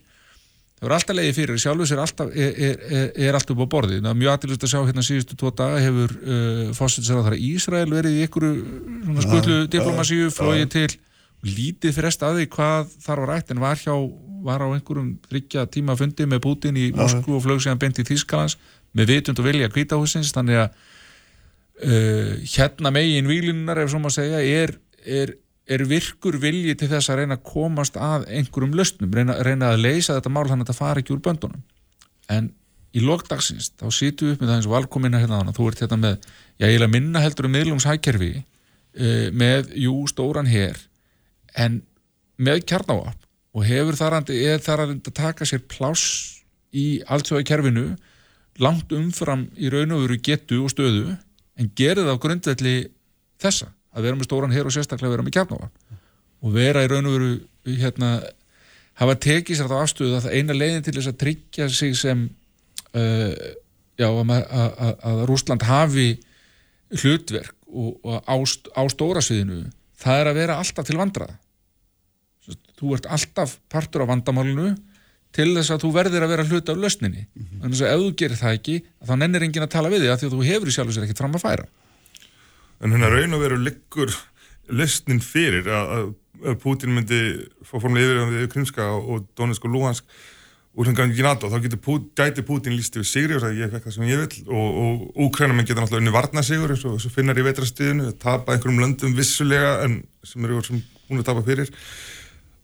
það verður alltaf leiði fyrir, sjálfur sér alltaf, er, er, er, er alltaf upp á borði það er mjög aðtilist að sjá hérna síðustu tvo daga hefur uh, fósitsar á þar Ísrael verið í ykkur skullu diplomasíu flóið til lítið frest að því hvað þar var ætt en var hjá, var á einhverjum þryggja tíma fundi með Putin í Moskú og flög síðan beint í Þýskalands með vitund og vilja kvítahúsins þannig að uh, hérna megin výlunar ef svo maður segja er, er, er virkur vilji til þess að reyna að komast að einhverjum löstnum, reyna, reyna að leysa þetta mál þannig að þetta fari ekki úr böndunum. En í lokdagsins þá sýtu við upp með það eins og valkomina hérna þannig að þú ert hérna með, já ég vil að minna heldur um miðlungshækkerfi uh, með, jú, stóran hér en með kjarnáap og hefur þar að, er þar að taka sér pláss í alltsjóða kerfinu langt umfram í raun og veru getu og stöðu en gerir það á grundvelli þessa að vera með stóran hér og sérstaklega vera með kjarnáap og vera í raun og veru hérna hafa tekið sér þá afstöðu að það eina leiðin til þess að tryggja sig sem uh, já, að, að, að Rúsland hafi hlutverk og, og á, á stóra sviðinu það er að vera alltaf til vandrað þú ert alltaf partur af vandamálunu til þess að þú verðir að vera hluti af lausninni. Mm -hmm. þannig að ef þú gerir það ekki þá nennir engin að tala við þig að því að þú hefur í sjálf og sér ekkert fram að færa En hérna raun og veru liggur lausnin fyrir að, Putin myndi fá formulega yfir við Krimska og Donetsk og Luhansk úr sem gangi NATO, þá getur gæti Putin líst yfir sigri og það ég fekk það sem ég vil og, og Úkrænum getur náttúrulega unni varna sigur eins og finnar í vetrastuðinu, tapa einhverjum löndum vissulega en sem eru sem hún er tapað fyrir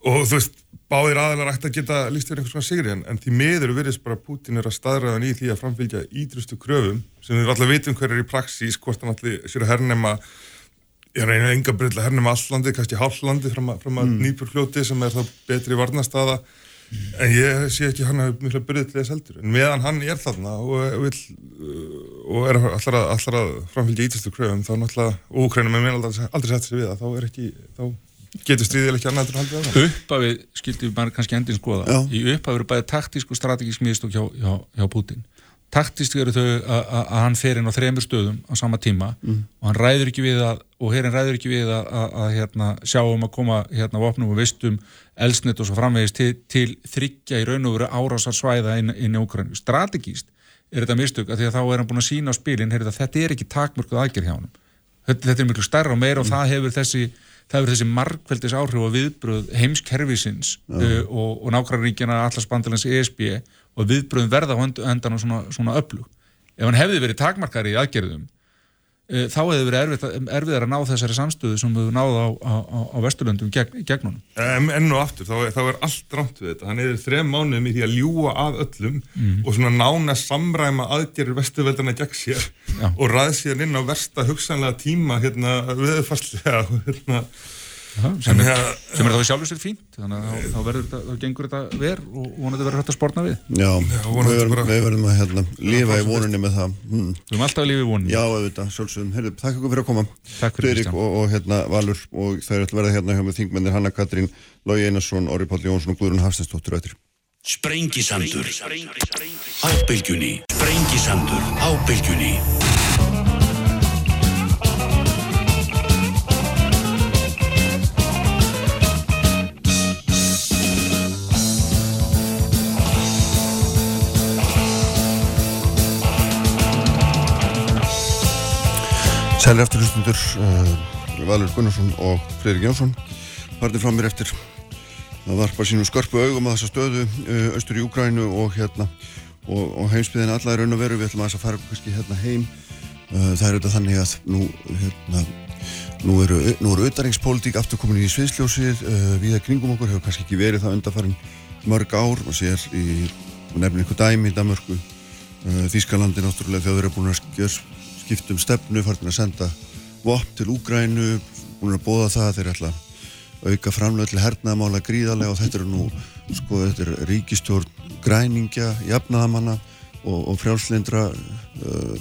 og þú veist, báðir aðeinar ætti að geta líst yfir einhvers svona sigri en, en því miður verðist bara Putin er að staðræðan í því að framfylgja ídrustu kröfum sem við alltaf vitum hver er í praxís hvort hann allir sér að hernema ég reyna enga breytilega að hernema alllandi kannski hálflandi fram að, mm. nýpurfljóti sem er þá betri varnastaða mm. en ég sé ekki hann að til þess heldur en meðan hann er þarna og, vil, og er allra, allra framfylgja ídrustu kröfum þá náttúrulega, og Ukrænum er meðan aldrei, aldrei sett sér við það, þá er ekki þá getur stríðileg ekki annað til að halda það Uppafið, skildum við bara kannski endin skoða Já. í uppafið eru bæðið taktísk og strategísk miðstokk hjá, hjá, hjá Putin taktísk eru þau að hann fer inn á þremur stöðum á sama tíma mm. og hann ræður ekki við að og hérinn ræður ekki við að, að, að hérna, sjá um að koma hérna vopnum og vistum elsnit og svo framvegist til, til þryggja í raun og veru árásar svæða inn, inn í Ukraínu. Strategíst er þetta mistök að því að þá er hann búin að sína á spilin að þetta er ekki takmörkuð aðgerð hjá hann þetta, þetta er miklu starra og meira og mm. það hefur þessi það verður þessi markveldis áhrif og viðbröð heimskerfisins uh, og, og nákvæmríkjana allarsbandilans ESB og viðbröðum verða á endan svona, svona öflug. Ef hann hefði verið takmarkari í aðgerðum þá hefði verið erfið, erfiðar að ná þessari samstöðu sem við náðum á, á, á, á Vesturlöndum gegn, gegn honum. Um, enn og aftur, þá, þá er allt rámt við þetta. Hann hefur þrem mánuðum í því að ljúa að öllum mm. og svona nána samræma aðgerðir Vesturveldana gegn sér Já. og ræð sér inn á versta hugsanlega tíma hérna viðfarslega hérna sem, er, sem er þá sjálfur sér fínt þannig að þá, þetta, þá gengur þetta ver og vonandi verður þetta að spórna við. Já, Já við, verðum, við verðum að hérna, lífa í voninni með það. Mm. Við verðum alltaf að lífa í voninni. Já, auðvitað, sjálfsögum, Herri, takk okkur fyrir að koma. Freirik og, og hérna, Valur og það er að verða hérna hjá með þingmennir Hanna Katrín Lógi Einarsson, Orri Páll Jónsson og Guðrun Hafstensdóttir Sprengisandur. Ábylgjunni Sprengisandur. Ábylgjunni Sælir eftir hlustundur uh, Valur Gunnarsson og Freirik Jónsson. Partið frá mér eftir að varpa sínum skörpu augum að þessa stöðu uh, austur í Úgrænu og hérna og, og heimsbyðin alla er raun og veru. Við ætlum að þess að fara kannski hérna heim. Uh, það er auðvitað þannig að nú hérna nú eru, eru auðaringspólitík aftur komin í sviðsljósið við að kringum okkur hefur kannski ekki verið það undarfærin mörg ár og sér í nefnir ykkur dæmi í Damörku Þískalandi náttúrulega þau eru búin að skiptum stefnu, farin að senda vopn til Úgrænu, búin að bóða það að þeir ætla auka framlega til hernaðamála gríðarlega og þetta eru nú, sko, þetta er ríkistjórn græningja, jafnaðamanna og, og frjálslindra uh,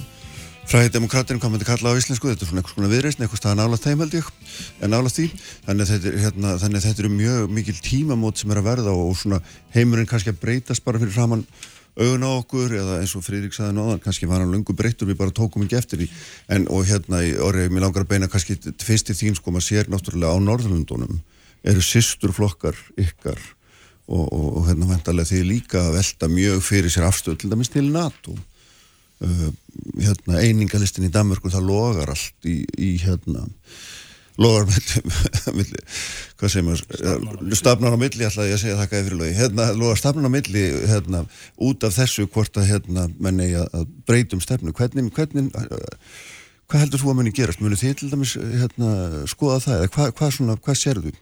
fræði demokratinn, hvað maður kalla á íslensku, þetta er svona eitthvað svona viðreysn, eitthvað staðan ála þeim held ég, en ála því, þannig þetta, hérna, þannig þetta eru mjög mikil tímamót sem er að verða og, og svona heimurinn kannski að breytast bara fyrir framann augun á okkur eða eins og Fríðrik saði náðan kannski var hann lungu breyttur, við bara tókum ekki eftir því. En og hérna í orðið, mér langar að beina kannski fyrst í þín sko, maður sér náttúrulega á Norðlundunum eru sýsturflokkar ykkar og, og, og hérna vendarlega því líka að velta mjög fyrir sér afstöð til dæmis til NATO. Uh, hérna einingalistin í Danmörku það logar allt í, í hérna milli, hvað segir maður? Stafnar á milli, ætlaði ég segja þakka yfir lögi, hérna, logar stafnar á milli hérna, út af þessu hvort að hérna, menni að breytum stefnu. Hvernig, hvernig hvað heldur þú að muni gerast, muni þið til dæmis hérna, skoða það, eða hvað, hvað, svona, hvað sérðu?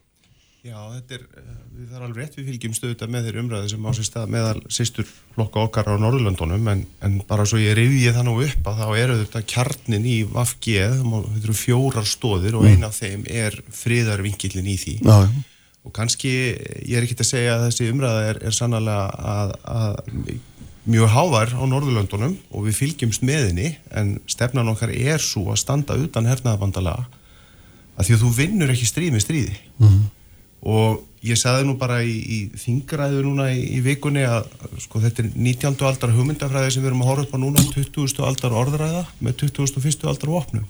Já, þetta er, eh, við þarfum alveg rétt við fylgjum stöðuta með þeirri umræði sem á sér stað meðal sýstur flokka okkar á Norðurlöndunum en, en bara svo ég rifið það nú upp að þá eru þetta kjarnin í Vafge þetta eru fjórar stóðir og mm. eina af þeim er friðarvinkillin í því. Já, og kannski, ég er ekki að segja að þessi umræða er, er sannlega að, að mjög hávar á Norðurlöndunum og við fylgjumst með henni en stefnan okkar er svo að standa utan hernaðabandala að því að þú vinnur ekki stríð með stríði. Mm og ég saði nú bara í, í þingræðu núna í, í vikunni að sko þetta er 19. aldar hugmyndafræði sem við erum að horfa upp á núna 20. aldar orðræða með 21. aldar vopnum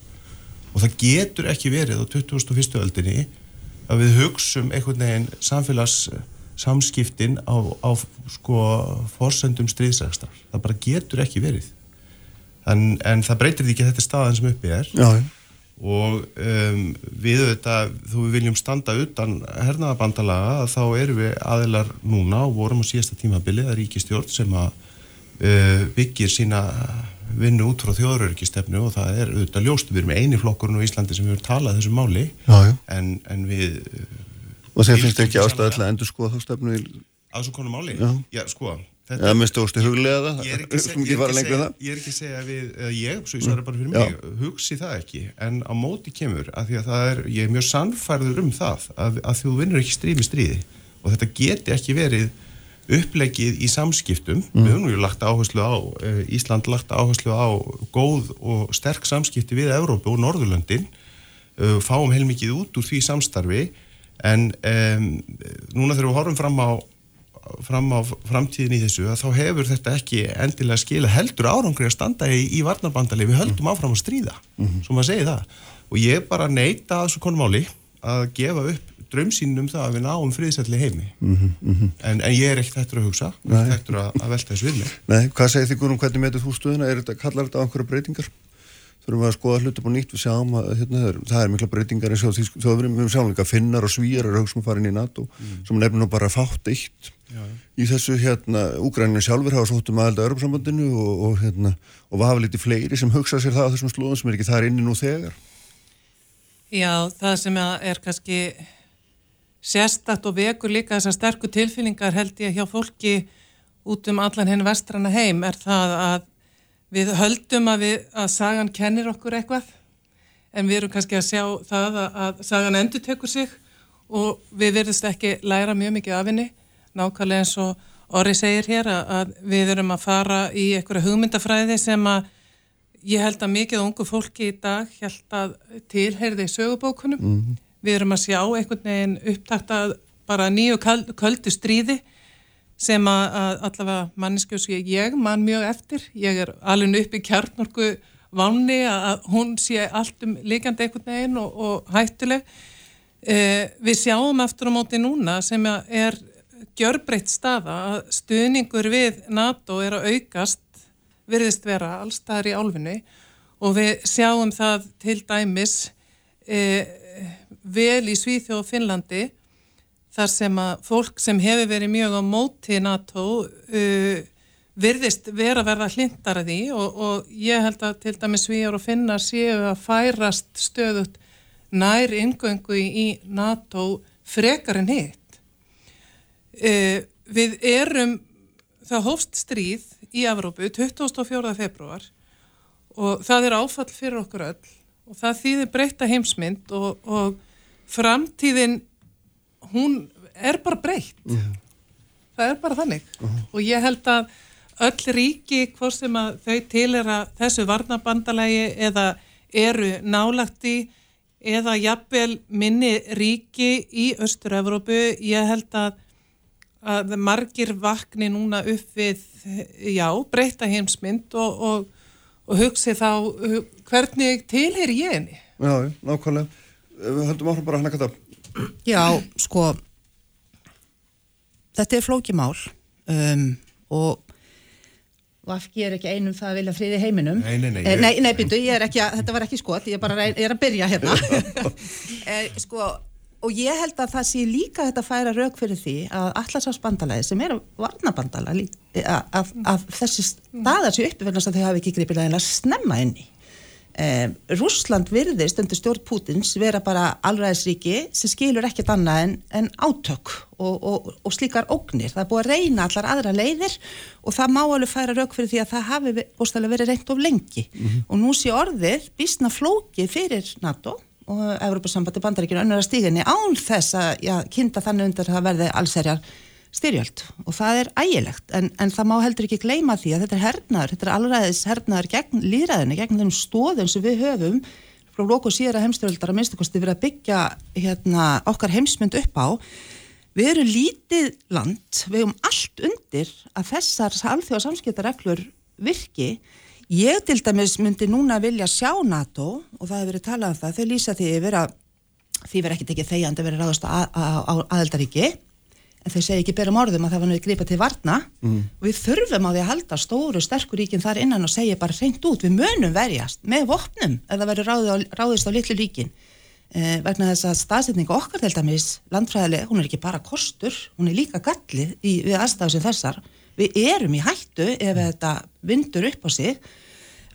og það getur ekki verið á 21. aldinni að við hugsum einhvern veginn samfélags samskiptin á, á sko forsendum stríðsækstar það bara getur ekki verið en, en það breytir því ekki að þetta er staðan sem uppi er Já, og um, við þetta, þú við viljum standa utan hernaðabandalaga þá erum við aðilar núna og vorum á síðasta tímabili að ríkistjórn sem að uh, byggir sína vinnu út frá þjóðrörgistefnu og það er auðvitað ljóst, við erum eini flokkurinn á Íslandi sem við höfum talað þessu máli já, já. En, en við og þeir finnst ekki ástæðilega endur skoða þá stefnu í... að þessu konu máli? Já, já sko Þetta, ja, minnstu óstu huglega það? Ég er ekki, seg, ég er ekki, segja, ég er ekki að segja við, ég, svo ég svarar bara fyrir mig, Já. hugsi það ekki, en á móti kemur, að því að það er, ég er mjög sannfærður um það, að, að þú vinnur ekki stríð með stríði og þetta geti ekki verið upplegið í samskiptum, mm. við höfum nú lagt áherslu á, eh, Ísland lagt áherslu á góð og sterk samskipti við Európu og Norðurlöndin, eh, fáum heilmikið út úr því samstarfi, en um, núna þegar við horfum fram á fram á framtíðin í þessu að þá hefur þetta ekki endilega skila heldur árangri að standa í, í varnarbandali við höldum áfram að stríða mm -hmm. svo maður segi það og ég bara neyta að þessu konumáli að gefa upp draumsýnum um það að við náum friðsætli heimi mm -hmm. en, en ég er ekkert hættur að hugsa ekkert hættur að, að velta þessu við mig Nei, hvað segir þið Guðrún, hvernig meður þú stuðuna? Er þetta, kallar þetta á einhverju breytingar? þurfum við að skoða hlutum á nýtt við sjáum að hérna, það er mikla breytingar eins og því við erum sjáum líka finnar og svíjar er auðvitað farin í NATO mm. sem nefnum bara fátt eitt já, í þessu hérna úgræninu sjálfur hafa sóttum aðelda Europasambandinu og, og hérna og var hafa litið fleiri sem hugsa sér það á þessum slóðum sem er ekki þar inni nú þegar. Já, það sem er kannski sérstakt og vekur líka þessar sterku tilfinningar held ég hjá fólki út um allan henn vestrana heim er það að Við höldum að, við, að sagan kennir okkur eitthvað en við erum kannski að sjá það að, að sagan endur tekur sig og við verðist ekki læra mjög mikið af henni nákvæmlega eins og Orri segir hér að, við erum að fara í einhverja hugmyndafræði sem að ég held að mikið ungu fólki í dag held að tilherði sögubókunum. Mm -hmm. Við erum að sjá einhvern veginn upptakta bara nýju köldu stríði sem að, að allavega manneskjós ég mann mjög eftir, ég er alveg upp í kjarnorku vanni að hún sé allt um líkandi einhvern veginn og, og hættuleg eh, við sjáum eftir á móti núna sem er gjörbreytt staða að stuðningur við NATO er að aukast virðist vera allstaðar í álfinni og við sjáum það til dæmis eh, vel í Svíþjóð og Finnlandi þar sem að fólk sem hefur verið mjög á móti NATO uh, virðist vera að verða hlindar að því og, og ég held að til dæmis erum að finna séu að færast stöðut nær ingöngu í NATO frekar en hitt. Uh, við erum, það hófst stríð í Evrópu 24. februar og það er áfall fyrir okkur öll og það þýðir breyta heimsmynd og, og framtíðin hún er bara breytt uh -huh. það er bara þannig uh -huh. og ég held að öll ríki hvort sem að þau tilera þessu varnabandalagi eða eru nálagti eða jafnvel minni ríki í Östur-Európu ég held að, að margir vakni núna upp við já, breyta heimsmynd og, og, og hugsi þá hvernig tilheyr ég henni? Já, nákvæmlega. Við höldum áhrif bara hann að kata Já, sko þetta er flókimál um, og Vafki er ekki einum það að vilja friði heiminum. Nei, nei, nei, Eh, ég- nei, nei byrju, ég er ekki að, þetta var ekki skot ég er bara ég er að byrja hérna. Eh, sko, og ég held að það sé líka þetta að færa rauk fyrir því að allarsafsbandalagi sem er varnabandala að, að, þessi staðar sé uppi vegna þess að þau hafi ekki gripið að snemma inn í. Eh, Rússland virðist undir stjórn Pútins vera bara alræðisríki sem skilur ekkert annað en, en átök og, og, og slíkar ógnir. Það er búið að reyna allar aðra leiðir og það má alveg færa rauk fyrir því að það hafi bústæðilega verið reynt of lengi. Og nú sé orðið bísna flókið fyrir NATO og Evropasambandi bandaríkinu önnur að stíginni án þess að já, kynnta þannig undir að það verði allserjar styrjöld. Og það er ægilegt en, en það má heldur ekki gleyma því að þetta er hernaður, þetta er alræðis hernaður gegn líðræðinu, gegn þeim stóðum sem við höfum frá lóku síðara heimstyrjöldar að minnstakosti verið að byggja hérna, okkar heimsmynd upp á. Við erum lítið land við höfum allt undir að þessar alþjóða samskiptareglur virki ég til dæmis myndi núna vilja sjá NATO og það hefur verið talað um það, þau lýsa því yfir að því verið ekkert ekki þegjandi verið ráðast á, aðeldaríki en þau segja ekki berum orðum að það var nú grípa til varna. Mm. og við þurfum á því að halda stóru sterkur ríkin þar innan og segja bara reynd út við munum verjast með vopnum ef það verður ráðið á, ráðist á litlu ríkin. Eh, vegna þess að staðsetninga okkar til dæmis landfræðileg, hún er ekki bara kostur hún er líka gallið í, við aðstæðu sem þessar. Við erum í hættu ef þetta vindur upp á sig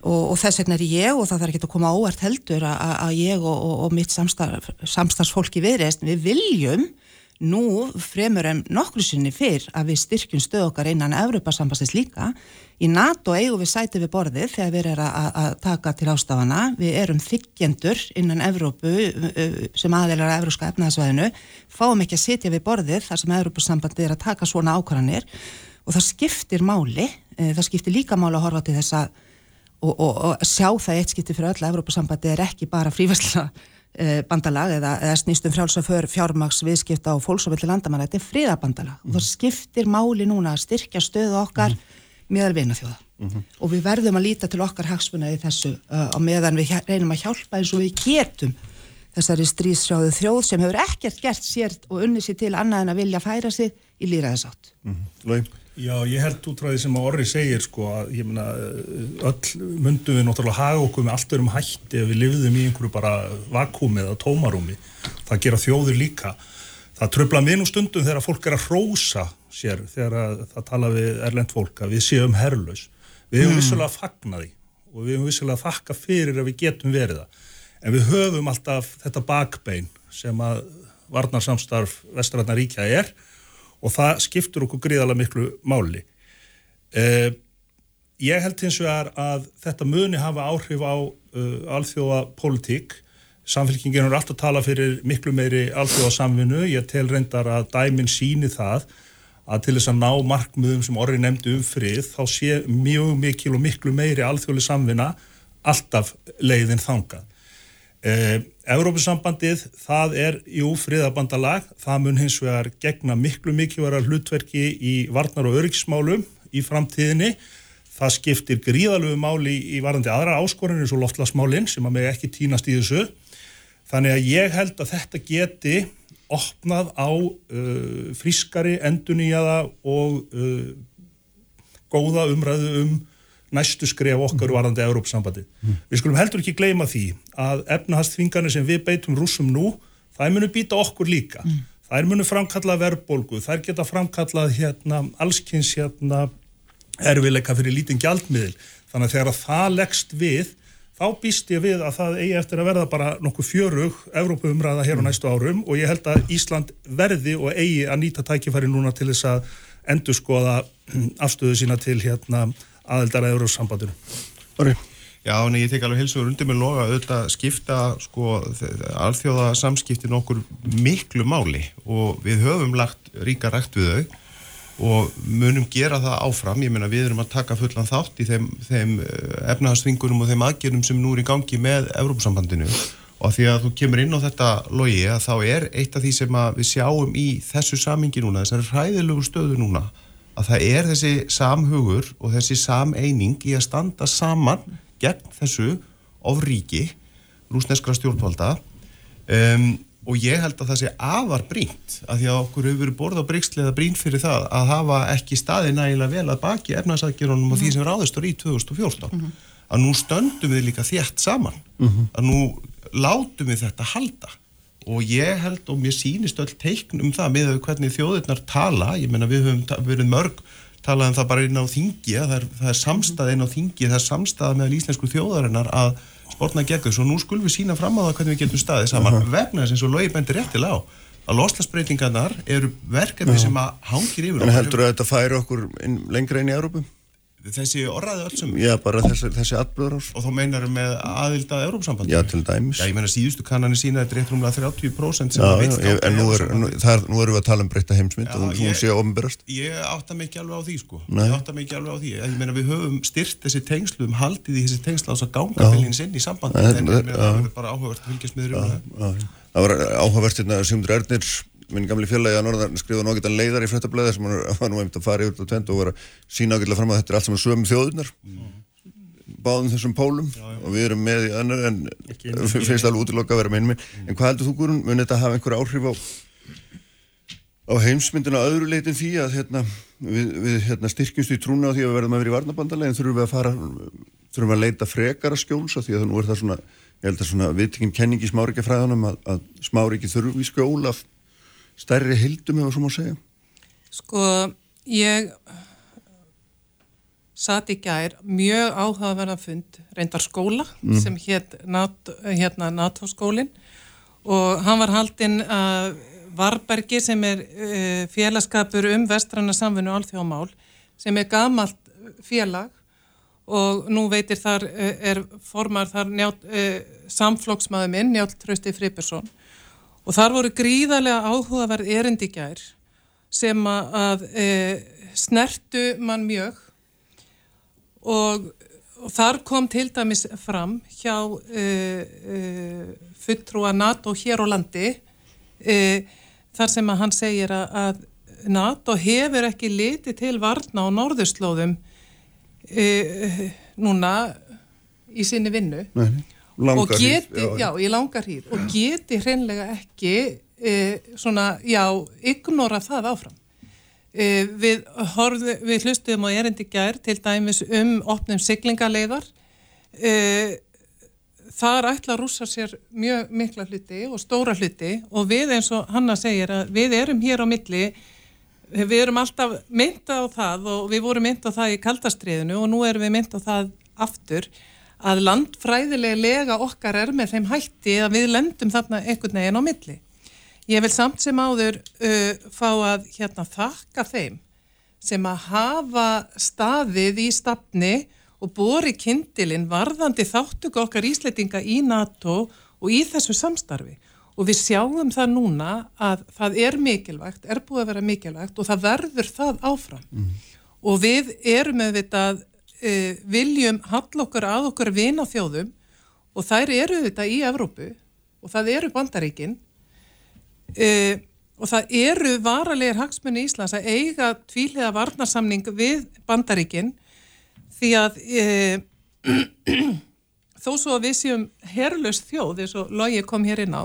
og, og þess vegna er ég og það þarf ekki að koma óvart heldur að, ég og, og, og mitt samstarf, samstarfsfólki viðreist við viljum nú fremur en nokkru sinni fyrr að við styrkjum stöð okkar innan Evropasambassins líka. Í NATO eigum við sæti við borðið þegar við erum að, taka til ástafana. Við erum þykjendur innan Evrópu uh, sem aðeinar að Evróska efnaðsvæðinu. Fáum ekki að sitja við borðið þar sem Evrópusambandið er að taka svona ákvarðanir og það skiptir máli. Eh, Það skiptir líka máli að horfa til þess að og, og, og sjá það eitt skipti fyrir öll að Evrópusambandi er ekki bara frívæsla bandalag eða, eða snýstum frjálsaför fjármaks viðskipta og fólksofilli landamanna. Þetta er friðabandalag og það skiptir máli núna að styrkja stöðu okkar meðal vinaþjóða. Og við verðum að líta til okkar hagsmuna í þessu uh, á meðan við reynum að hjálpa eins og við getum þessari stríðsjáðu þjóð sem hefur ekkert gert sér og unni sér til annað en að vilja færa sig í líraðisátt Lói Já, ég held út frá því sem að Orri segir sko að ég meina öll myndum við náttúrulega haga okkur með allt örum hætti ef við lifðum í einhverju bara vakúmi eða tómarúmi. Það gera þjóður líka. Það tröfla mér nú stundum þegar fólk er að hrósa sér þegar að, það tala við erlend fólk að við séum herrlaus. Við hefum Mm. vissulega að fagna því og við hefum vissulega að þakka fyrir að við getum verið það. En við höfum alltaf þetta bakbein sem að varnarsamstarf vestræðna ríkja er og það skiptur okkur gríðarlega miklu máli. Uh, ég held hins vegar að þetta muni hafa áhrif á uh, alþjóða politík. Samfélkingin er alltaf að tala fyrir miklu meiri alþjóða samvinnu. Ég tel reyndar að dæmin síni það að til þess að ná markmiðum sem orri nefndi um frið þá sé mjög mikil og miklu meiri alþjóðli samvinna alltaf leiðin þangað. Uh, Evrópusambandið, það er jú friðabandalag, það mun hins vegar gegna miklu mikilværa hlutverki í varnar og öryggismálum í framtíðinni. Það skiptir gríðalögu máli í, varandi aðra áskorinni eins og loftlasmálinn sem að mig ekki týnast í þessu. Þannig að ég held að þetta geti opnað á uh, frískari, enduníjaða og uh, góða umræðu um næstu skref okkar varðandi Európsambandi. Við skulum heldur ekki gleyma því að efnahastfingarnir sem við beitum rúsum nú, það munu býta okkur líka. Þær munu framkalla verðbólgu, þær geta framkallað hérna, allskins hérna, erfileika fyrir lítinn gjaldmiðil. Þannig að þegar að það leggst við, þá býst ég við að það eigi eftir að verða bara nokkuð fjörug Evrópaumræða hér á næstu árum og ég held að Ísland verði og eigi að nýta tækifæri núna til þess að endurskoða afstöðu sína til hérna aðeldar að Európsambandinu. Orri. Já, en ég tek alveg heilsugur undir með loga auðvitað skipta sko alþjóða samskiptin okkur miklu máli og við höfum lagt ríka rætt við þau og munum gera það áfram, ég meina við erum að taka fullan þátt í þeim, þeim efnahagsþvingunum og þeim aðgerðum sem nú er í gangi með Evrópusambandinu og því að þú kemur inn á þetta logi að þá er eitt af því sem við sjáum í þessu samingi núna, þessari hræðilegu stöðu núna að það er þessi samhugur og þessi sameining í að standa saman gegn þessu ofríki rúsneskra stjórnvalda um, og ég held að það sé afar brínt að því að okkur hefur verið borð á bríkslega brínt fyrir það að hafa ekki staði nægilega vel að baki efnaðsakjörunum mm -hmm. og því sem ráðistur í 2014 mm -hmm. að nú stöndum við líka þétt saman mm -hmm. að nú látum við þetta halda og ég held og mér sýnist öll teikn um það með hvernig þjóðirnar tala ég menna við höfum verið mörg talað um það bara inn á þingi það er, það er samstað inn á þingi það er samstað með íslensku þjóðarinnar að spórna gegn þessu og nú skulum við sína fram á það hvernig við getum staðið saman uh -huh. vegna þess eins og logi bendir réttilega á að loslasbreytingarnar eru verkefni uh -huh. sem að hangir yfir En heldur að þetta færi okkur lengra inn í Európa? Þessi orraði öll sem Já, bara þessi, þessi atbyrður ás Og þá meinar við með aðildað Európsamband Já, til dæmis. Já, ég meina síðustu kannanir sína þetta er rétt rúmlega 30% sem já, að veit En nú, er, nú, er, nú erum við að tala um breytta heimsmynd og hún sé að ofnbærast Ég átta mikið alveg á því, sko. Nei. Ég átta mikið alveg á því. Ég meina við höfum styrt þessi tengslu um haldið í þessi tengslu á þess að ganga til hins inn í sambandi En það er bara áhugavert að fylgjast með Það var áhugavert hérna minn gamli fjölaði að Norðan skrifa nákvæmlega leiðar í frettablaði sem hann var nú einmitt að fara yfir og tvent og var að sína ákveðlega fram að þetta er allt saman sögum þjóðunar mm. báðum þessum pólum já, já. og við erum með í annar en finnst alveg útiloka að vera með einminn mm. en hvað heldur þú Guðrun, mun þetta hafa einhver áhrif á, á heimsmyndina öðru leitin því að hérna, við, við hérna, styrkjumst í trúna á því að við verðum að vera í varnabandalegin þurfum við að fara þurfum að leita frekara skjóls því að nú er það svona, ég held að svona viðtingin kenningi smárikafræðanum að, að smáriki þurfi skjól af stærri hildum eða svo má segja? Sko, ég satt í gær mjög áhugaverða fund reyndar skóla mm. sem hétt NATO, hérna NATO skólin og hann var haldinn að Varbergi sem er uh, félagskapur um vestranna samfunnu alþjóðamál sem er gamalt félag og nú veitir þar uh, er formar þar samflóksmaður minn Njátt Trausti Fribersson og þar voru gríðarlega áhugaverð erindíkjær sem að e, snertu mann mjög. Og, og þar kom til dæmis fram hjá e, e, fulltrúa NATO hér á landi e, þar sem að hann segir að, að NATO hefur ekki litið til varna á norðurslóðum e, núna í sinni vinnu. Nei og geti, já, já, í langar hýr. Og geti hreinlega ekki e, svona, já, ignora það áfram. E, við, horfðu, við hlustuðum á erindi gær til dæmis um opnum siglingaleiðar. E, þar ætla rúsa sér mjög mikla hluti og stóra hluti. Og við eins og Hanna segir að við erum hér á milli. Við erum alltaf mynda á það og við vorum mynda á það í kaldastriðinu og nú erum við mynda á það aftur að landfræðilega lega okkar er með þeim hætti að við lendum þarna einhvern veginn á milli. Ég vil samt sem áður uh, fá að hérna þakka þeim sem að hafa staðið í stafni og bori kindilinn varðandi þáttuk okkar ísleitinga í NATO og í þessu samstarfi. Og við sjáum það núna að það er mikilvægt, er búið að vera mikilvægt og það verður það áfram. Mm. Og við erum þetta uh, viljum hall okkur að okkur vina þjóðum og þær eru þetta í Evrópu og það eru bandaríkin uh, og það eru varalegir hagsmunni í Íslands að eiga tvílega varnarsamning við bandaríkin því að uh, þó svo að við séum herrlöst þjóð eins og Lógi kom hér inn á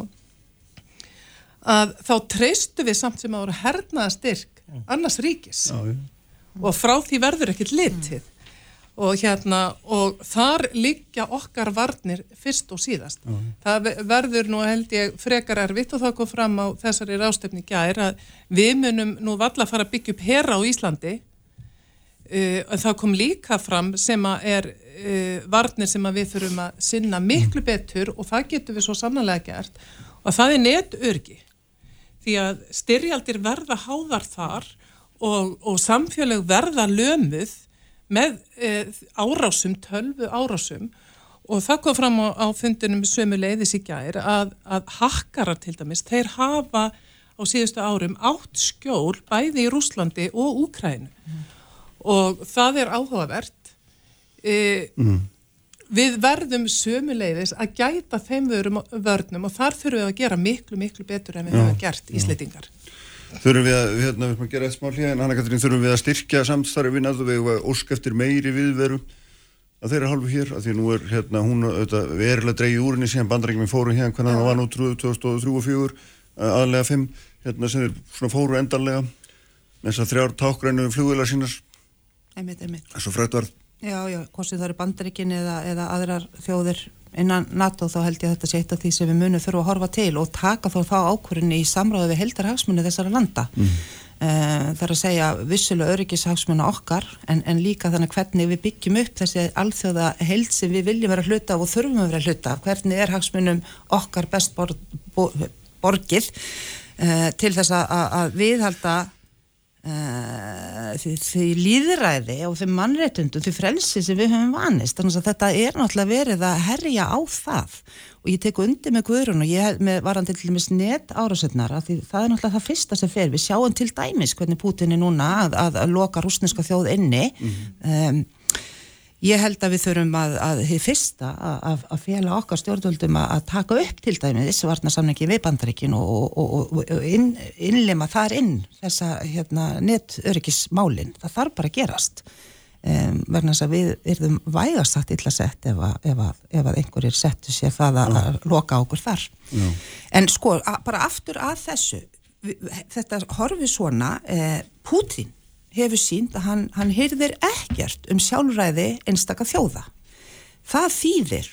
að þá treystu við samt sem að voru hernaða styrk annars ríkis. Já, og frá því verður ekkert litið og hérna og þar liggja okkar varnir fyrst og síðast. Uh -huh. Það verður nú held ég frekar erfitt og það kom fram á þessari rástefni gær að við munum nú valla fara að byggja upp herra á Íslandi uh, það kom líka fram sem að er uh, varnir sem að við þurfum að sinna miklu betur og það getur við svo sannlega gert og það er netörgi því að styrjaldir verða háðar þar og, og samfélag verða lömuð með e, árásum, tölvu árásum og það kom fram á, á fundinum sömu leiðis í gær að, að hakkarar til dæmis, þeir hafa á síðustu árum átt skjól bæði í Rúslandi og Úkrænu mm. og það er áhugavert e, mm. við verðum sömu leiðis að gæta þeim vörnum og þar þurfum við að gera miklu miklu betur en við hefum gert íslitingar Þurfum við að, hérna, við erum að gera eitt smá hlýja en Anna Katrín, þurfum við að styrkja samstarfi við náðu við ósk eftir meiri viðveru að þeirra hálfu hér, að því nú er hérna hún auðvitað verilega dreigið úr henni síðan bandarækjum fóru hérna hvernig hann var nú 2003 og 2004 aðlega 5, hérna sem er svona fóru endarlega með þess að þrjár tákgrænu flugvila sínar. Einmitt, einmitt. þessu frætvarð Já, já, hvort sem það eru bandaríkin eða, eða aðrar þjóðir innan NATO þá held ég að þetta sé eitt af því sem við munum þurfa að horfa til og taka þó þá ákvörðinni í samráðu við heldarhagsmunni þessara landa mm. uh, það er að segja vissulega öryggishagsmunna okkar en, en líka þannig hvernig við byggjum upp þessi alþjóða held sem við viljum vera hluta og þurfum að vera hluta hvernig er hagsmunum okkar best bor, bor, borgið uh, til þess að, að viðhalda Uh, því, því líðræði og því mannréttundum, því frelsi sem við höfum vanist, þannig að þetta er náttúrulega verið að herja á það. Og ég tek undir með Guðrún og ég var hann til dæmis net árásöndnar því það er náttúrulega það fyrsta sem fer, við sjáum til dæmis hvernig Putin er núna að, að, að loka rúsneska þjóð inni. Mm -hmm. um, ég held að við þurfum að, að því fyrsta að, að fjela okkar stjórnvöldum að, að taka upp til dæmi þessu varnarsamningi við bandaríkin og, og, og, og inn, innlema þar inn þessa hérna, netöryggismálin. Það þarf bara að gerast. Um, verðan þess að við erum vægast sagt illa sett ef að, ef að, ef að einhverjir settu sér það að, að loka okkur þar. Já. en sko, bara aftur að þessu. Þetta horfi svona eh, Putin hefur sínt að hann, hann hyrðir ekkert um sjálfræði einstaka þjóða. Það þýðir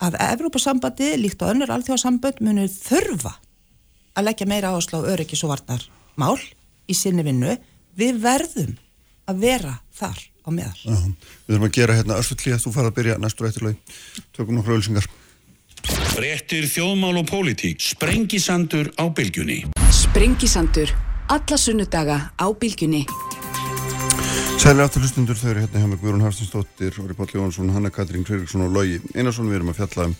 að Evrópasambandi líkt á önnur alþjóðsambönd munir þurfa að leggja meira áherslu á öryggis og varnar mál í sinni vinnu. Við verðum að vera þar á meðal. Já, við þurfum að gera hérna össutlí að þú fara að byrja næstur eftirlega. Tökum nokkru ölsingar. Frettir þjóðmál og pólitík. Sprengisandur á bylgjunni. Sprengisandur. Alla sunnudaga á bylgjunni. Sæli aftur hlustundur þau eru hérna hjá mig Guðrún Hafstinsdóttir, Óri Páll Jónsson, Hanna Katrín Fredriksson og Lógi Einarsson. Við erum að fjalla um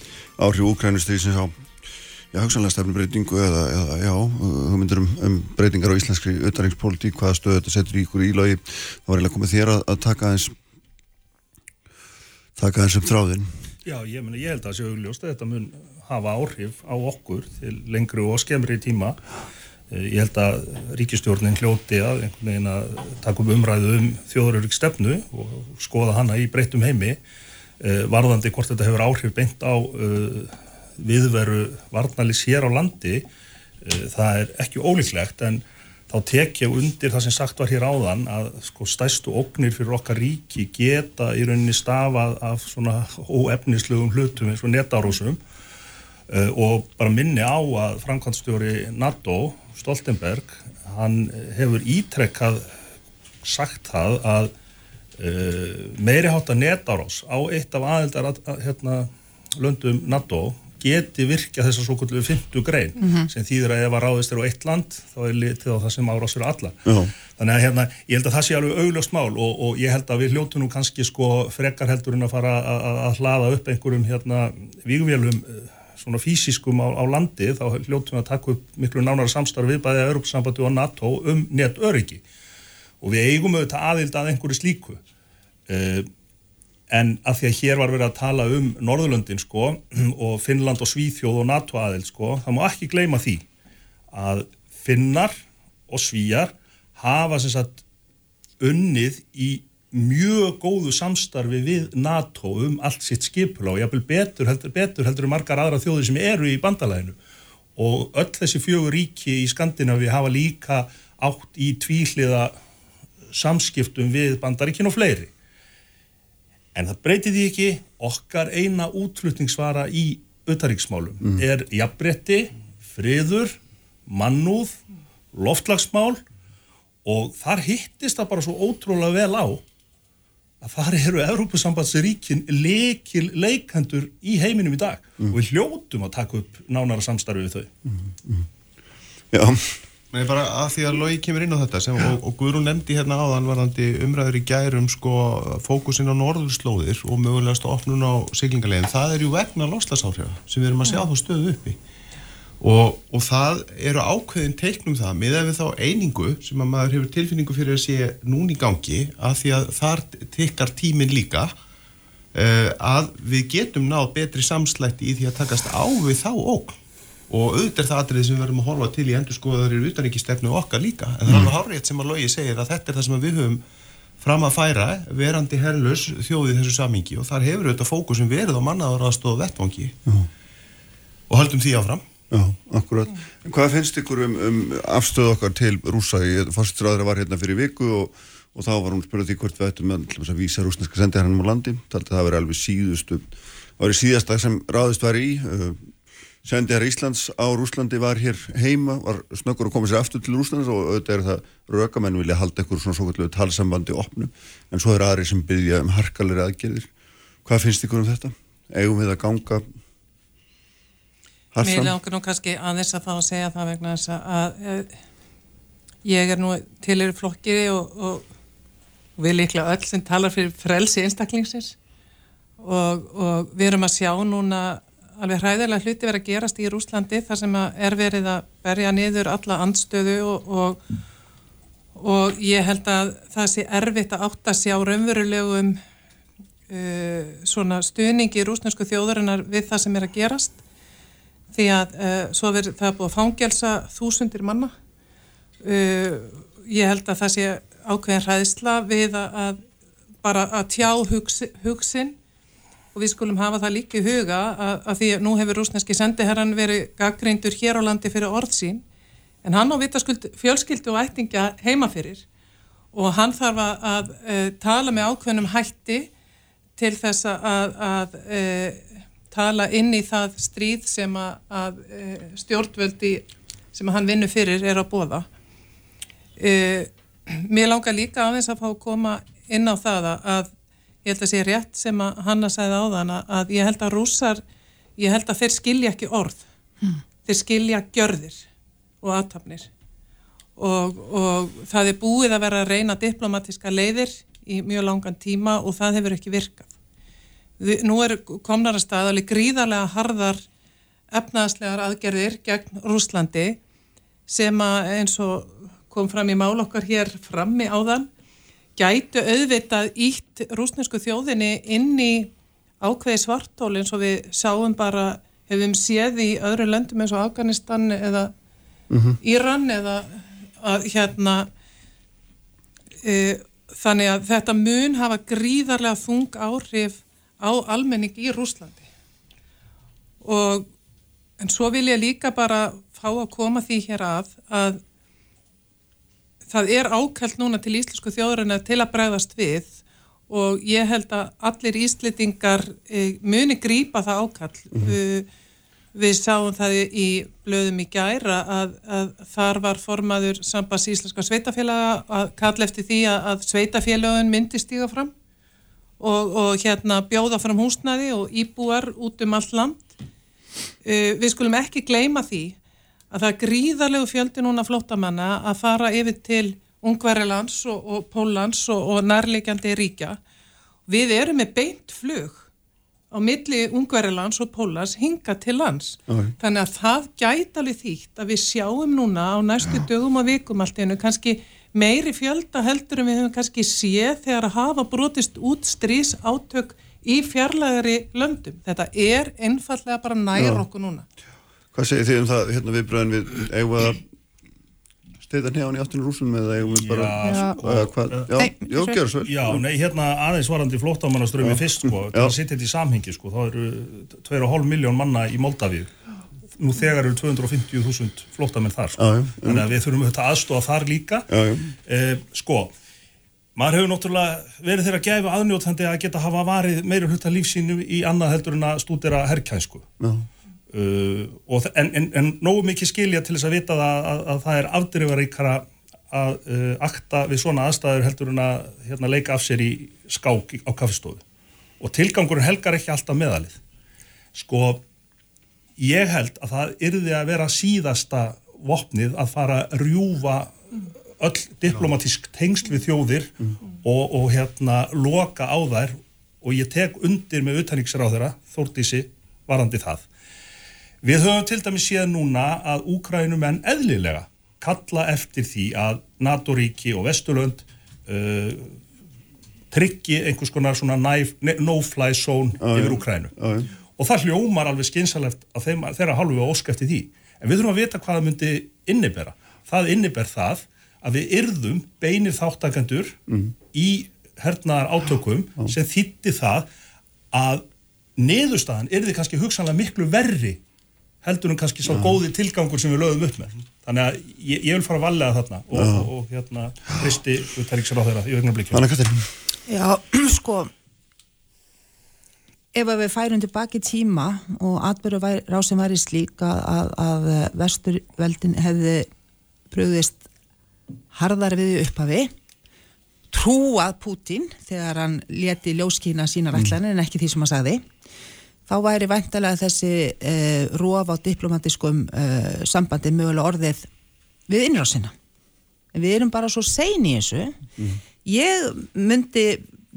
áhrif úkrænustrísins á já, hugsanlega stefnbreytingu eða, eða já, hugmyndir um, um breytingar á íslenskri auðaringspolítík, hvaða stöðu þetta setur ykkur í Lógi, þá var að koma þér að, að taka eins taka eins um þráðin Já, ég, meni, ég held að það sé augljóst að þetta mun hafa áhrif á okkur til lengri og skemmri tíma ég held að ríkistjórnin hljóti að einhvern veginn að taka um umræðu um þjóðururик stefnu og skoða hana í breytum heimi eh, varðandi hvort þetta hefur áhrif beint á uh, viðveru varnalis hér á landi. Það er ekki ólíklegt en þá tek ég undir það sem sagt var hér áðan að sko stæstu ógnir fyrir okkar ríki geta í rauninni stafað af svona óefnislugum hlutum eins og netárósum og bara minni á að framkvæmstjóri NATO Stoltenberg hann hefur ítrekkað sagt það að uh, meiri hátta netárás á eitt af aðeldar hérna, löndum NATO geti virkja þess að svo kvöldu 50 grein mm -hmm. sem þýðir að ef að ráðist er á eitt land þá er litið á það sem árás eru alla uh -huh. þannig að hérna, ég held að það sé alveg augljóst mál og, og ég held að við hljótu nú kannski sko frekar heldur en að fara að hlaða upp einhverjum hérna vígvélum svona fysiskum á, á landi þá hljóttum við að taka upp miklu nánara samstarf við bæðið að Europasambandi og NATO um netöryggi. Og við eigum auðvitað aðild að einhverju slíku. Uh, en að því að hér var verið að tala um Norðurlöndin sko og Finnland og Svíþjóð og NATO aðild sko það má ekki gleyma því að Finnar og Svíjar hafa sem sagt unnið í mjög góðu samstarfi við NATO um allt sitt skipula og jáfnvel betur heldur, betur heldur margar aðra þjóðir sem eru í bandalæðinu og öll þessi fjögur ríki í Skandinavi hafa líka átt í tvíhliða samskiptum við bandaríkin og fleiri en það breytir því ekki okkar eina útflutningsvara í auðaríksmálum mm. er jafnbretti, friður mannúð, loftlagsmál og þar hittist það bara svo ótrúlega vel á að þar eru Evrópusambandsríkin leikil leikandur í heiminum í dag mm. og við hljótum að taka upp nánara samstarfi við þau mm. Mm. Já Nei, bara að því að Lógi kemur inn á þetta sem, og, og Guðrún nefndi hérna áðan varðandi umræður í gærum sko fókusin á norðurslóðir og mögulegast opnun á siglingalegin, það er ju vegna loslasáhrif sem við erum að sjá þá stöðu uppi Og, og það eru ákveðin teiknum það með að við þá einingu sem að maður hefur tilfinningu fyrir að sé núni í gangi að því að þar tekkar tímin líka uh, að við getum náð betri samslætti í því að takast á við þá óg og auðvitað er það aðrið sem við verðum að horfa til í endur skoðaður í utanrikistefnu okkar líka. En það er alveg hárið sem að logi segir að þetta er það sem við höfum fram að færa verandi herrlus þjóðið þessu samingi og þar hefur auðvitað fókusum verið á mannaðaraðstof og vettvangi. Já. og höldum því áfram Já, akkurat. En hvað finnst ykkur um, um afstöðu okkar til rúsa? Fórstræðara var hérna fyrir viku og, og þá var hún spyrðað því hvort við ættum að vísa rúsneska sendi hann á landi. Taldi það að vera alveg síðustu, það var í síðasta sem ráðist var í. Uh, sendi hér Íslands á Rúslandi var hér heima, var snöggur að koma sér aftur til Rúslands og auðvitað er það rökamenn vilja halda ykkur svona svo kvöldlega talsambandi opnu, en svo er aðri sem byggja um harkalir aðgerðir. Hvað finnst ykkur um þetta? Eigum við að ganga Mér langar nú kannski aðeins að þá að segja það vegna þess að, að eh, ég er nú til eru flokkiri og, og, og við líklega öll sem talar fyrir frelsi einstaklingsins. Og, og við erum að sjá núna alveg hræðilega hluti verið að gerast í Rúslandi þar sem er verið að berja niður alla andstöðu og ég held að það sé erfitt að átta sjá raunverulegum uh, svona stuðningi í rúsnesku þjóðarinnar við það sem er að gerast því að uh, svo verður það búið að fangelsa þúsundir manna. Uh, ég held að það sé ákveðin hræðisla við að, að bara að tjá hugs, hugsin. Og við skulum hafa það líka í huga að, að því að nú hefur rúsneski sendiherran verið gaggreindur hér á landi fyrir orð sín. En hann á vitaskuld fjölskyldu og ættinga heimafyrir og hann þarf að, að uh, tala með ákveðnum hætti til þess að, að tala inn í það stríð sem að, að e, stjórnvöldi sem að hann vinnur fyrir er að bóða. E, mér langar líka aðeins að fá að koma inn á það að ég held að sé rétt sem að Hanna sæði á þann að ég held að rúsar, ég held að þeir skilja ekki orð, mm. þeir skilja gjörðir og aðtapnir og, og það er búið að vera að reyna diplomatiska leiðir í mjög langan tíma og það hefur ekki virkað nú er komnar að stað alveg gríðarlega harðar efnaðslegar aðgerðir gegn Rúslandi sem að eins og kom fram í mál okkar hér frammi áðan gætu auðvitað ítt rúsnesku þjóðinni inn í ákveði svartól eins og við sáum bara, hefum séð í öðru löndum eins og Afganistan eða mm -hmm. Íran eða að hérna e, þannig að þetta mun hafa gríðarlega þung áhrif á almenning í Rúslandi og en svo vil ég líka bara fá að koma því hér að að það er ákvæmt núna til íslensku þjóðurinn til að bregðast við og ég held að allir íslitingar e, muni grýpa það ákall. Mm -hmm. við, við sáum það í blöðum í gæra að, að þar var formaður sambas íslenska sveitafélaga að kalla eftir því að, að sveitafélagin myndi stíga fram og, og hérna bjóða fram húsnaði og íbúar út um allt land. Uh, við skulum ekki gleyma því að það er gríðarlegu fjöldi núna flottamanna að fara yfir til Ungverilands og, og Pólans og, og nærlegjandi ríkja. Við erum með beint flug á milli Ungverilands og Pólans hinga til lands. Okay. Þannig að það gæti alveg þýtt að við sjáum núna á næstu dögum og vikum allt einu kannski meiri fjölda heldur en við höfum kannski séð þegar að hafa brotist út strís átök í fjarlægari löndum. Þetta er einfallega bara nær okkur núna. Hvað segir þið um það hérna viðbröðin við eigum að steyta nefn í 18 rúsum eða eigum við bara já, sko, hvað, já, nei, já, gjör svo. Já, nei, hérna aðeins varandi flóttamannaströmi fyrst sko, það er sitt þetta í samhengi sko, þá eru 2,5 miljón manna í Moldavíu nú þegar eru 250.000 flóttamenn þar sko. já, þannig að við þurfum auðvitað aðstofa þar líka. Eh, sko maður hefur náttúrulega verið þeirra gæfi aðnjóðandi að geta hafa varið meira hluta lífsínu í annað heldur en að stúdera herrkænsku uh, en, en, en nógu mikið skilja til þess að vita að, að, að það er afdrifaríkara að uh, akta við svona aðstæður heldur en að hérna, leika af sér í skák á kaffestofu og tilgangurinn helgar ekki alltaf meðalið. Sko ég held að það yrði að vera síðasta vopnið að fara að rjúfa öll diplomatísk tengsl við þjóðir og, og hérna loka á þær og ég tek undir með utanriksar á þeirra, Þórtísi varandi það. Við höfum til dæmis séð núna að Úkrænumenn eðlilega kalla eftir því að NATO-ríki og Vesturlönd uh, tryggi einhvers konar svona no-fly zone yfir Úkrænu. Og það hljómar alveg skynsalegt að þeirra hálfu og óskæfti því. En við þurfum að vita hvað það myndi innibera. Það inniber það að við yrðum beinir þáttakandur Mm. í hernaðar átökum sem þýtti það að niðurstaðan yrði kannski hugsanlega miklu verri heldur en kannski svo góði tilgangur sem við lögum upp með. Þannig að ég, ég vil fara að valega þarna og, og, og hérna Kristi uttæriksráð þeirra í vegna blikju Anna Katrín. Já, sko ef við færum tilbaki tíma og atbyrðu rásin væri slík að, að, vesturveldin hefði bröðist harðar við upphafi trúað Pútín þegar hann leti ljóskína sínar ætlanir en ekki því sem hann sagði þá væri væntalega þessi eh, róf á diplomatiskum eh, sambandi mögulega orðið við innrásina. Við erum bara svo sein í þessu. Ég myndi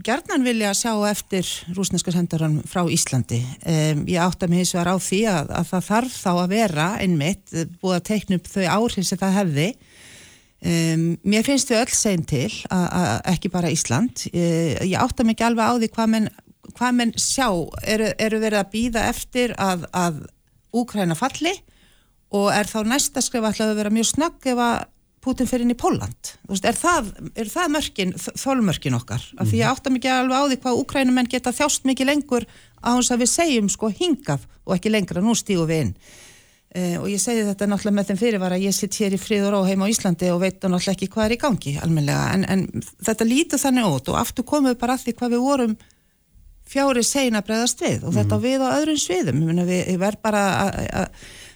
gerðnan vilja sjá eftir rúsneska sendarann frá Íslandi. Um, ég átta mig hins vegar á því að, að það þarf þá að vera einmitt eh, búið að teikna upp þau áhrif sem það hefði. Um, mér finnst þau öll sein til að, ekki bara Ísland. Ég, ég átta mig ekki alveg á því hvað menn, hvað menn sjá. Eru, eru verið að býða eftir að, að Úkræna falli og er þá næsta skrif ætlaði að vera mjög snögg ef að Putin fyrir inn í Póland. Er það, er það mörkin, þólmörkin okkar? Af því ég átta mikið alveg á því hvað Ukrænumenn geta þjást mikið lengur á þess að við segjum sko hingað og ekki lengra, nú stígu við inn. Uh, og ég segi þetta náttúrulega með þeim fyrirvara ég sitt hér í frið og ró heima á Íslandi og veit náttúrulega ekki hvað er í gangi almenlega, en, en þetta lítur þannig út og aftur komum við bara að því hvað við vorum fjári segin að bregðast við og þetta við á öðrum sviðum, ég meina við, bara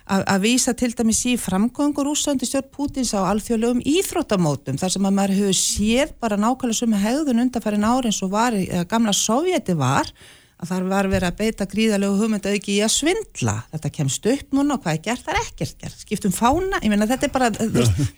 að vísa til dæmis í framgöngur úsandi stjórn Pútins á alþjóðlegum íþróttamótum þar sem að maður hefur séð bara nákvæmlega sem hegðun undanfærin ári eins og var, gamla sovjeti var að þar var verið að beita gríðalegu hugmynda ekki í að svindla. Þetta kemst upp núna og hvað er gert, það er ekkert gert. Skiptum fána, ég meina þetta er bara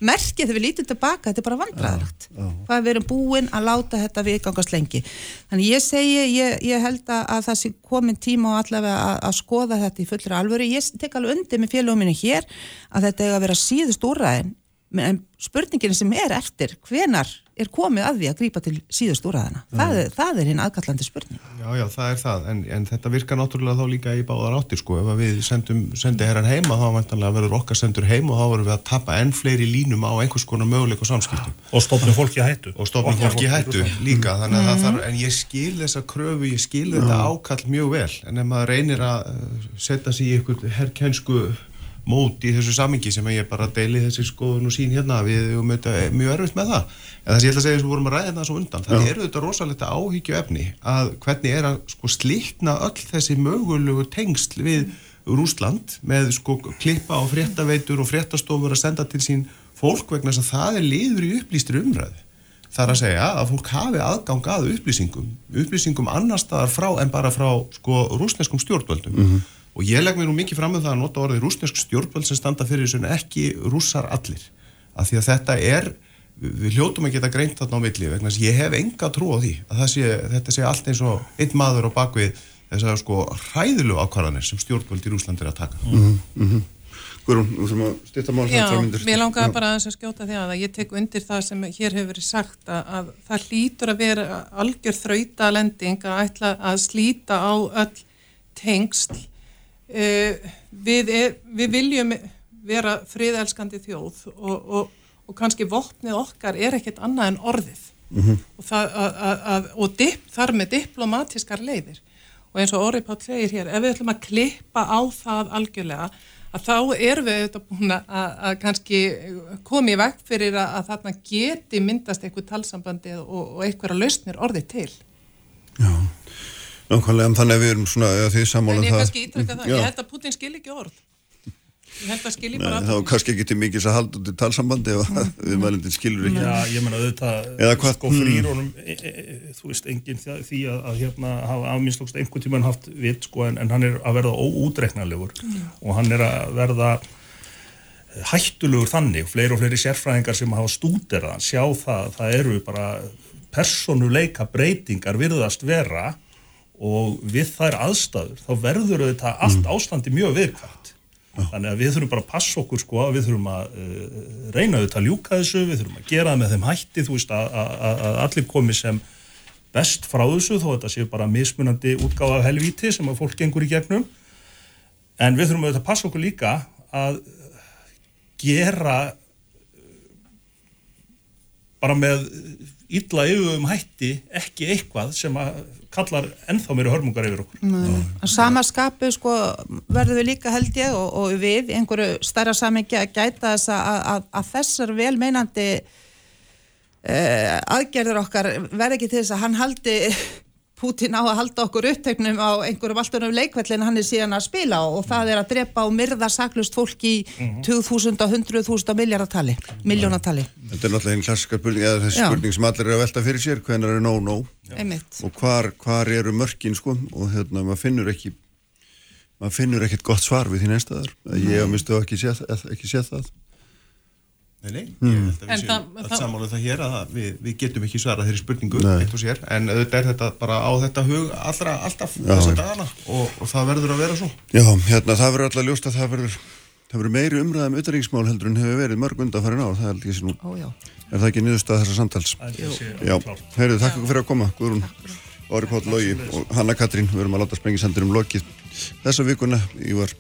merkið þegar við lítum tilbaka, þetta er bara vandræðilegt hvað við erum búin að láta þetta viðgangast lengi. Þannig ég segi, ég, ég held að, að það sé komin tíma og allavega að, að skoða þetta í fullri alvöru, ég tek alveg undir með félaguminu hér að þetta er að vera síðust úrræðin. En spurningin sem er eftir, hvenar er komið að því að grípa til síðust úrræðina það, er- það er hinn aðkallandi spurning. Já, já, það er það, en, en þetta virkar náttúrulega þá líka í báðar áttir, sko, ef að við sendum, sendi herran heima, þá vantanlega verður okkar sendur heim og þá verður við að tappa enn fleiri línum á einhvers konar möguleik og samskiptum. og stofnum fólki að hættu. Og stofnum fólki í fólki hættu líka, þannig að það Mhm. þarf, en ég skil þessa kröfu, ég skil þetta ákall mjög vel, en ef maður reynir að uh, setja sig í einhvern herrkænsku mót í þessu samingi sem ég bara deili þessi skoðun og sín hérna, við erum auðvitað mjög erfitt með það. En það sem ég ætla að segja við vorum að ræða þetta svo undan, það eru auðvitað rosalegt áhyggju efni að hvernig er að sko slíkna öll þessi mögulegu tengsl við Rúsland með sko klippa og fréttaveitur og fréttastofur að senda til sín fólk vegna þess að það er liður í upplýstri umræðu. Það er að segja að fólk hafi aðgang að upplýsingum, upplýsingum annar staðar frá en bara frá sko rúsneskum stjórnvöldum. Og ég legg mér nú mikið fram með það að nota orðið rúsnesk stjórnvöld sem standa fyrir þessu en ekki rússar allir. Af því að þetta er, við hljótum að geta greint þarna á milli vegna þess að ég hef enga trú á því að það sé, þetta sé allt eins og einn maður á bakvið þessar sko hræðilu ákvarðanir sem stjórnvöld í Rúslandi er að taka. Mhm, mhm. Guðrún, við þurfum að styrta mál Já, mér langaði bara aðeins að skjóta því að ég tek undir það sem hér hefur verið sagt að, að það hlýtur að vera algjör þrauta lending að ætla að slíta á öll tengsl uh, við, er, við viljum vera friðelskandi þjóð og, og, og kannski vopnið okkar er ekkert annað en orðið Mhm. og, það, að, að, að, og dip, þar með diplomatiskar leiðir og eins og Óri Páll segir hér, ef við ætlum að klippa á það algjörlega að þá erum við auðvitað búin að, að kannski koma í veg fyrir að, að þarna geti myndast eitthvað talsambandi og, og einhverja lausnir orðið til. Nákvæmlega, en þannig að við erum svona, eða þið sammála En um ég það. kannski ítrekka það, Já. ég held að Putin skil ekki orð. Ég held að skil Nei, bara þá kannski ekki til mikils að halda út í talsambandi ef að við mælindin skilur ekki. Já, ég menna auðvitað Eða hvað? sko frýr honum e, e, e, þú veist, enginn því, því að, að hérna hafa afminnslókst einhvern tímann haft vit sko, en, en hann er að verða óútreiknarlegur og hann er að verða hættulegur þannig fleiri og fleiri sérfræðingar sem hafa stúderað sjá það, það eru bara personuleika breytingar virðast vera og við þær aðstæður þá verður auðvitað allt ástandi mjög viðkvæmt. Þannig að við þurfum bara að passa okkur sko, við þurfum að uh, reyna auðvitað að ljúka þessu, við þurfum að gera það með þeim hætti þú veist að, að, að- allir komi sem best frá þessu þó þetta sé bara mismunandi útgáfa af helvíti sem að fólk gengur í gegnum. En við þurfum auðvitað að passa okkur líka að gera bara með illa yfum hætti ekki eitthvað sem að kallar ennþá mér hörmungar yfir okkur. Sama skapu sko verður við líka held ég og, og við einhverju starra samengi að gæta þess að, að, að þessar velmeinandi uh, aðgerður okkar verð ekki til þess að hann haldi Putin á að halda okkur upptegnum á einhverjum alltunum leikvellin hann er síðan að spila á og það er að drepa og myrða saklust fólk í 2000 og 100.000 miljardatali, miljónatali. Þetta er náttúrulega einn klassiska spurning, eða þessi spurning sem allir eru að velta fyrir sér, hvenar er no-no og hvar, hvar eru mörkin sko? Og hérna maður finnur ekki maður finnur ekkert gott svar við því neinstæðar. Ég hef mistu ekki séð, ekki séð það. Nei, nei, Mm. ég held að En við séum allt saman um það hér að það- við, við getum ekki svarað þeirri spurningu eitt og sér, en auðvitað er þetta bara á þetta hug allra, alltaf Já. þessa dagana. Og, og það verður að vera svo. Já, hérna það verður alltaf ljóst að það verður það verður meiri umræðum utanriksmál heldur en hefur verið mörg undanfærin ár, það er ekki nú Ó, er það ekki niðurstað þessa samtals? Já, heyrðu, takk fyrir að koma. Guðrún, Orri Páll Lógi og Hanna Katrín, við erum að láta sprengisendur um lokið þessa vikuna, ég var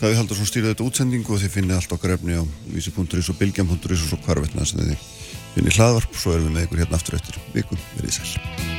Davíð Haldursson stýrði þetta útsendingu og þið finnið allt okkar efni á vísi.is og bilgjam.is og svo hvarvetna sem þið finnið hlaðvarp, svo erum við með ykkur hérna aftur eftir viku, verið sæl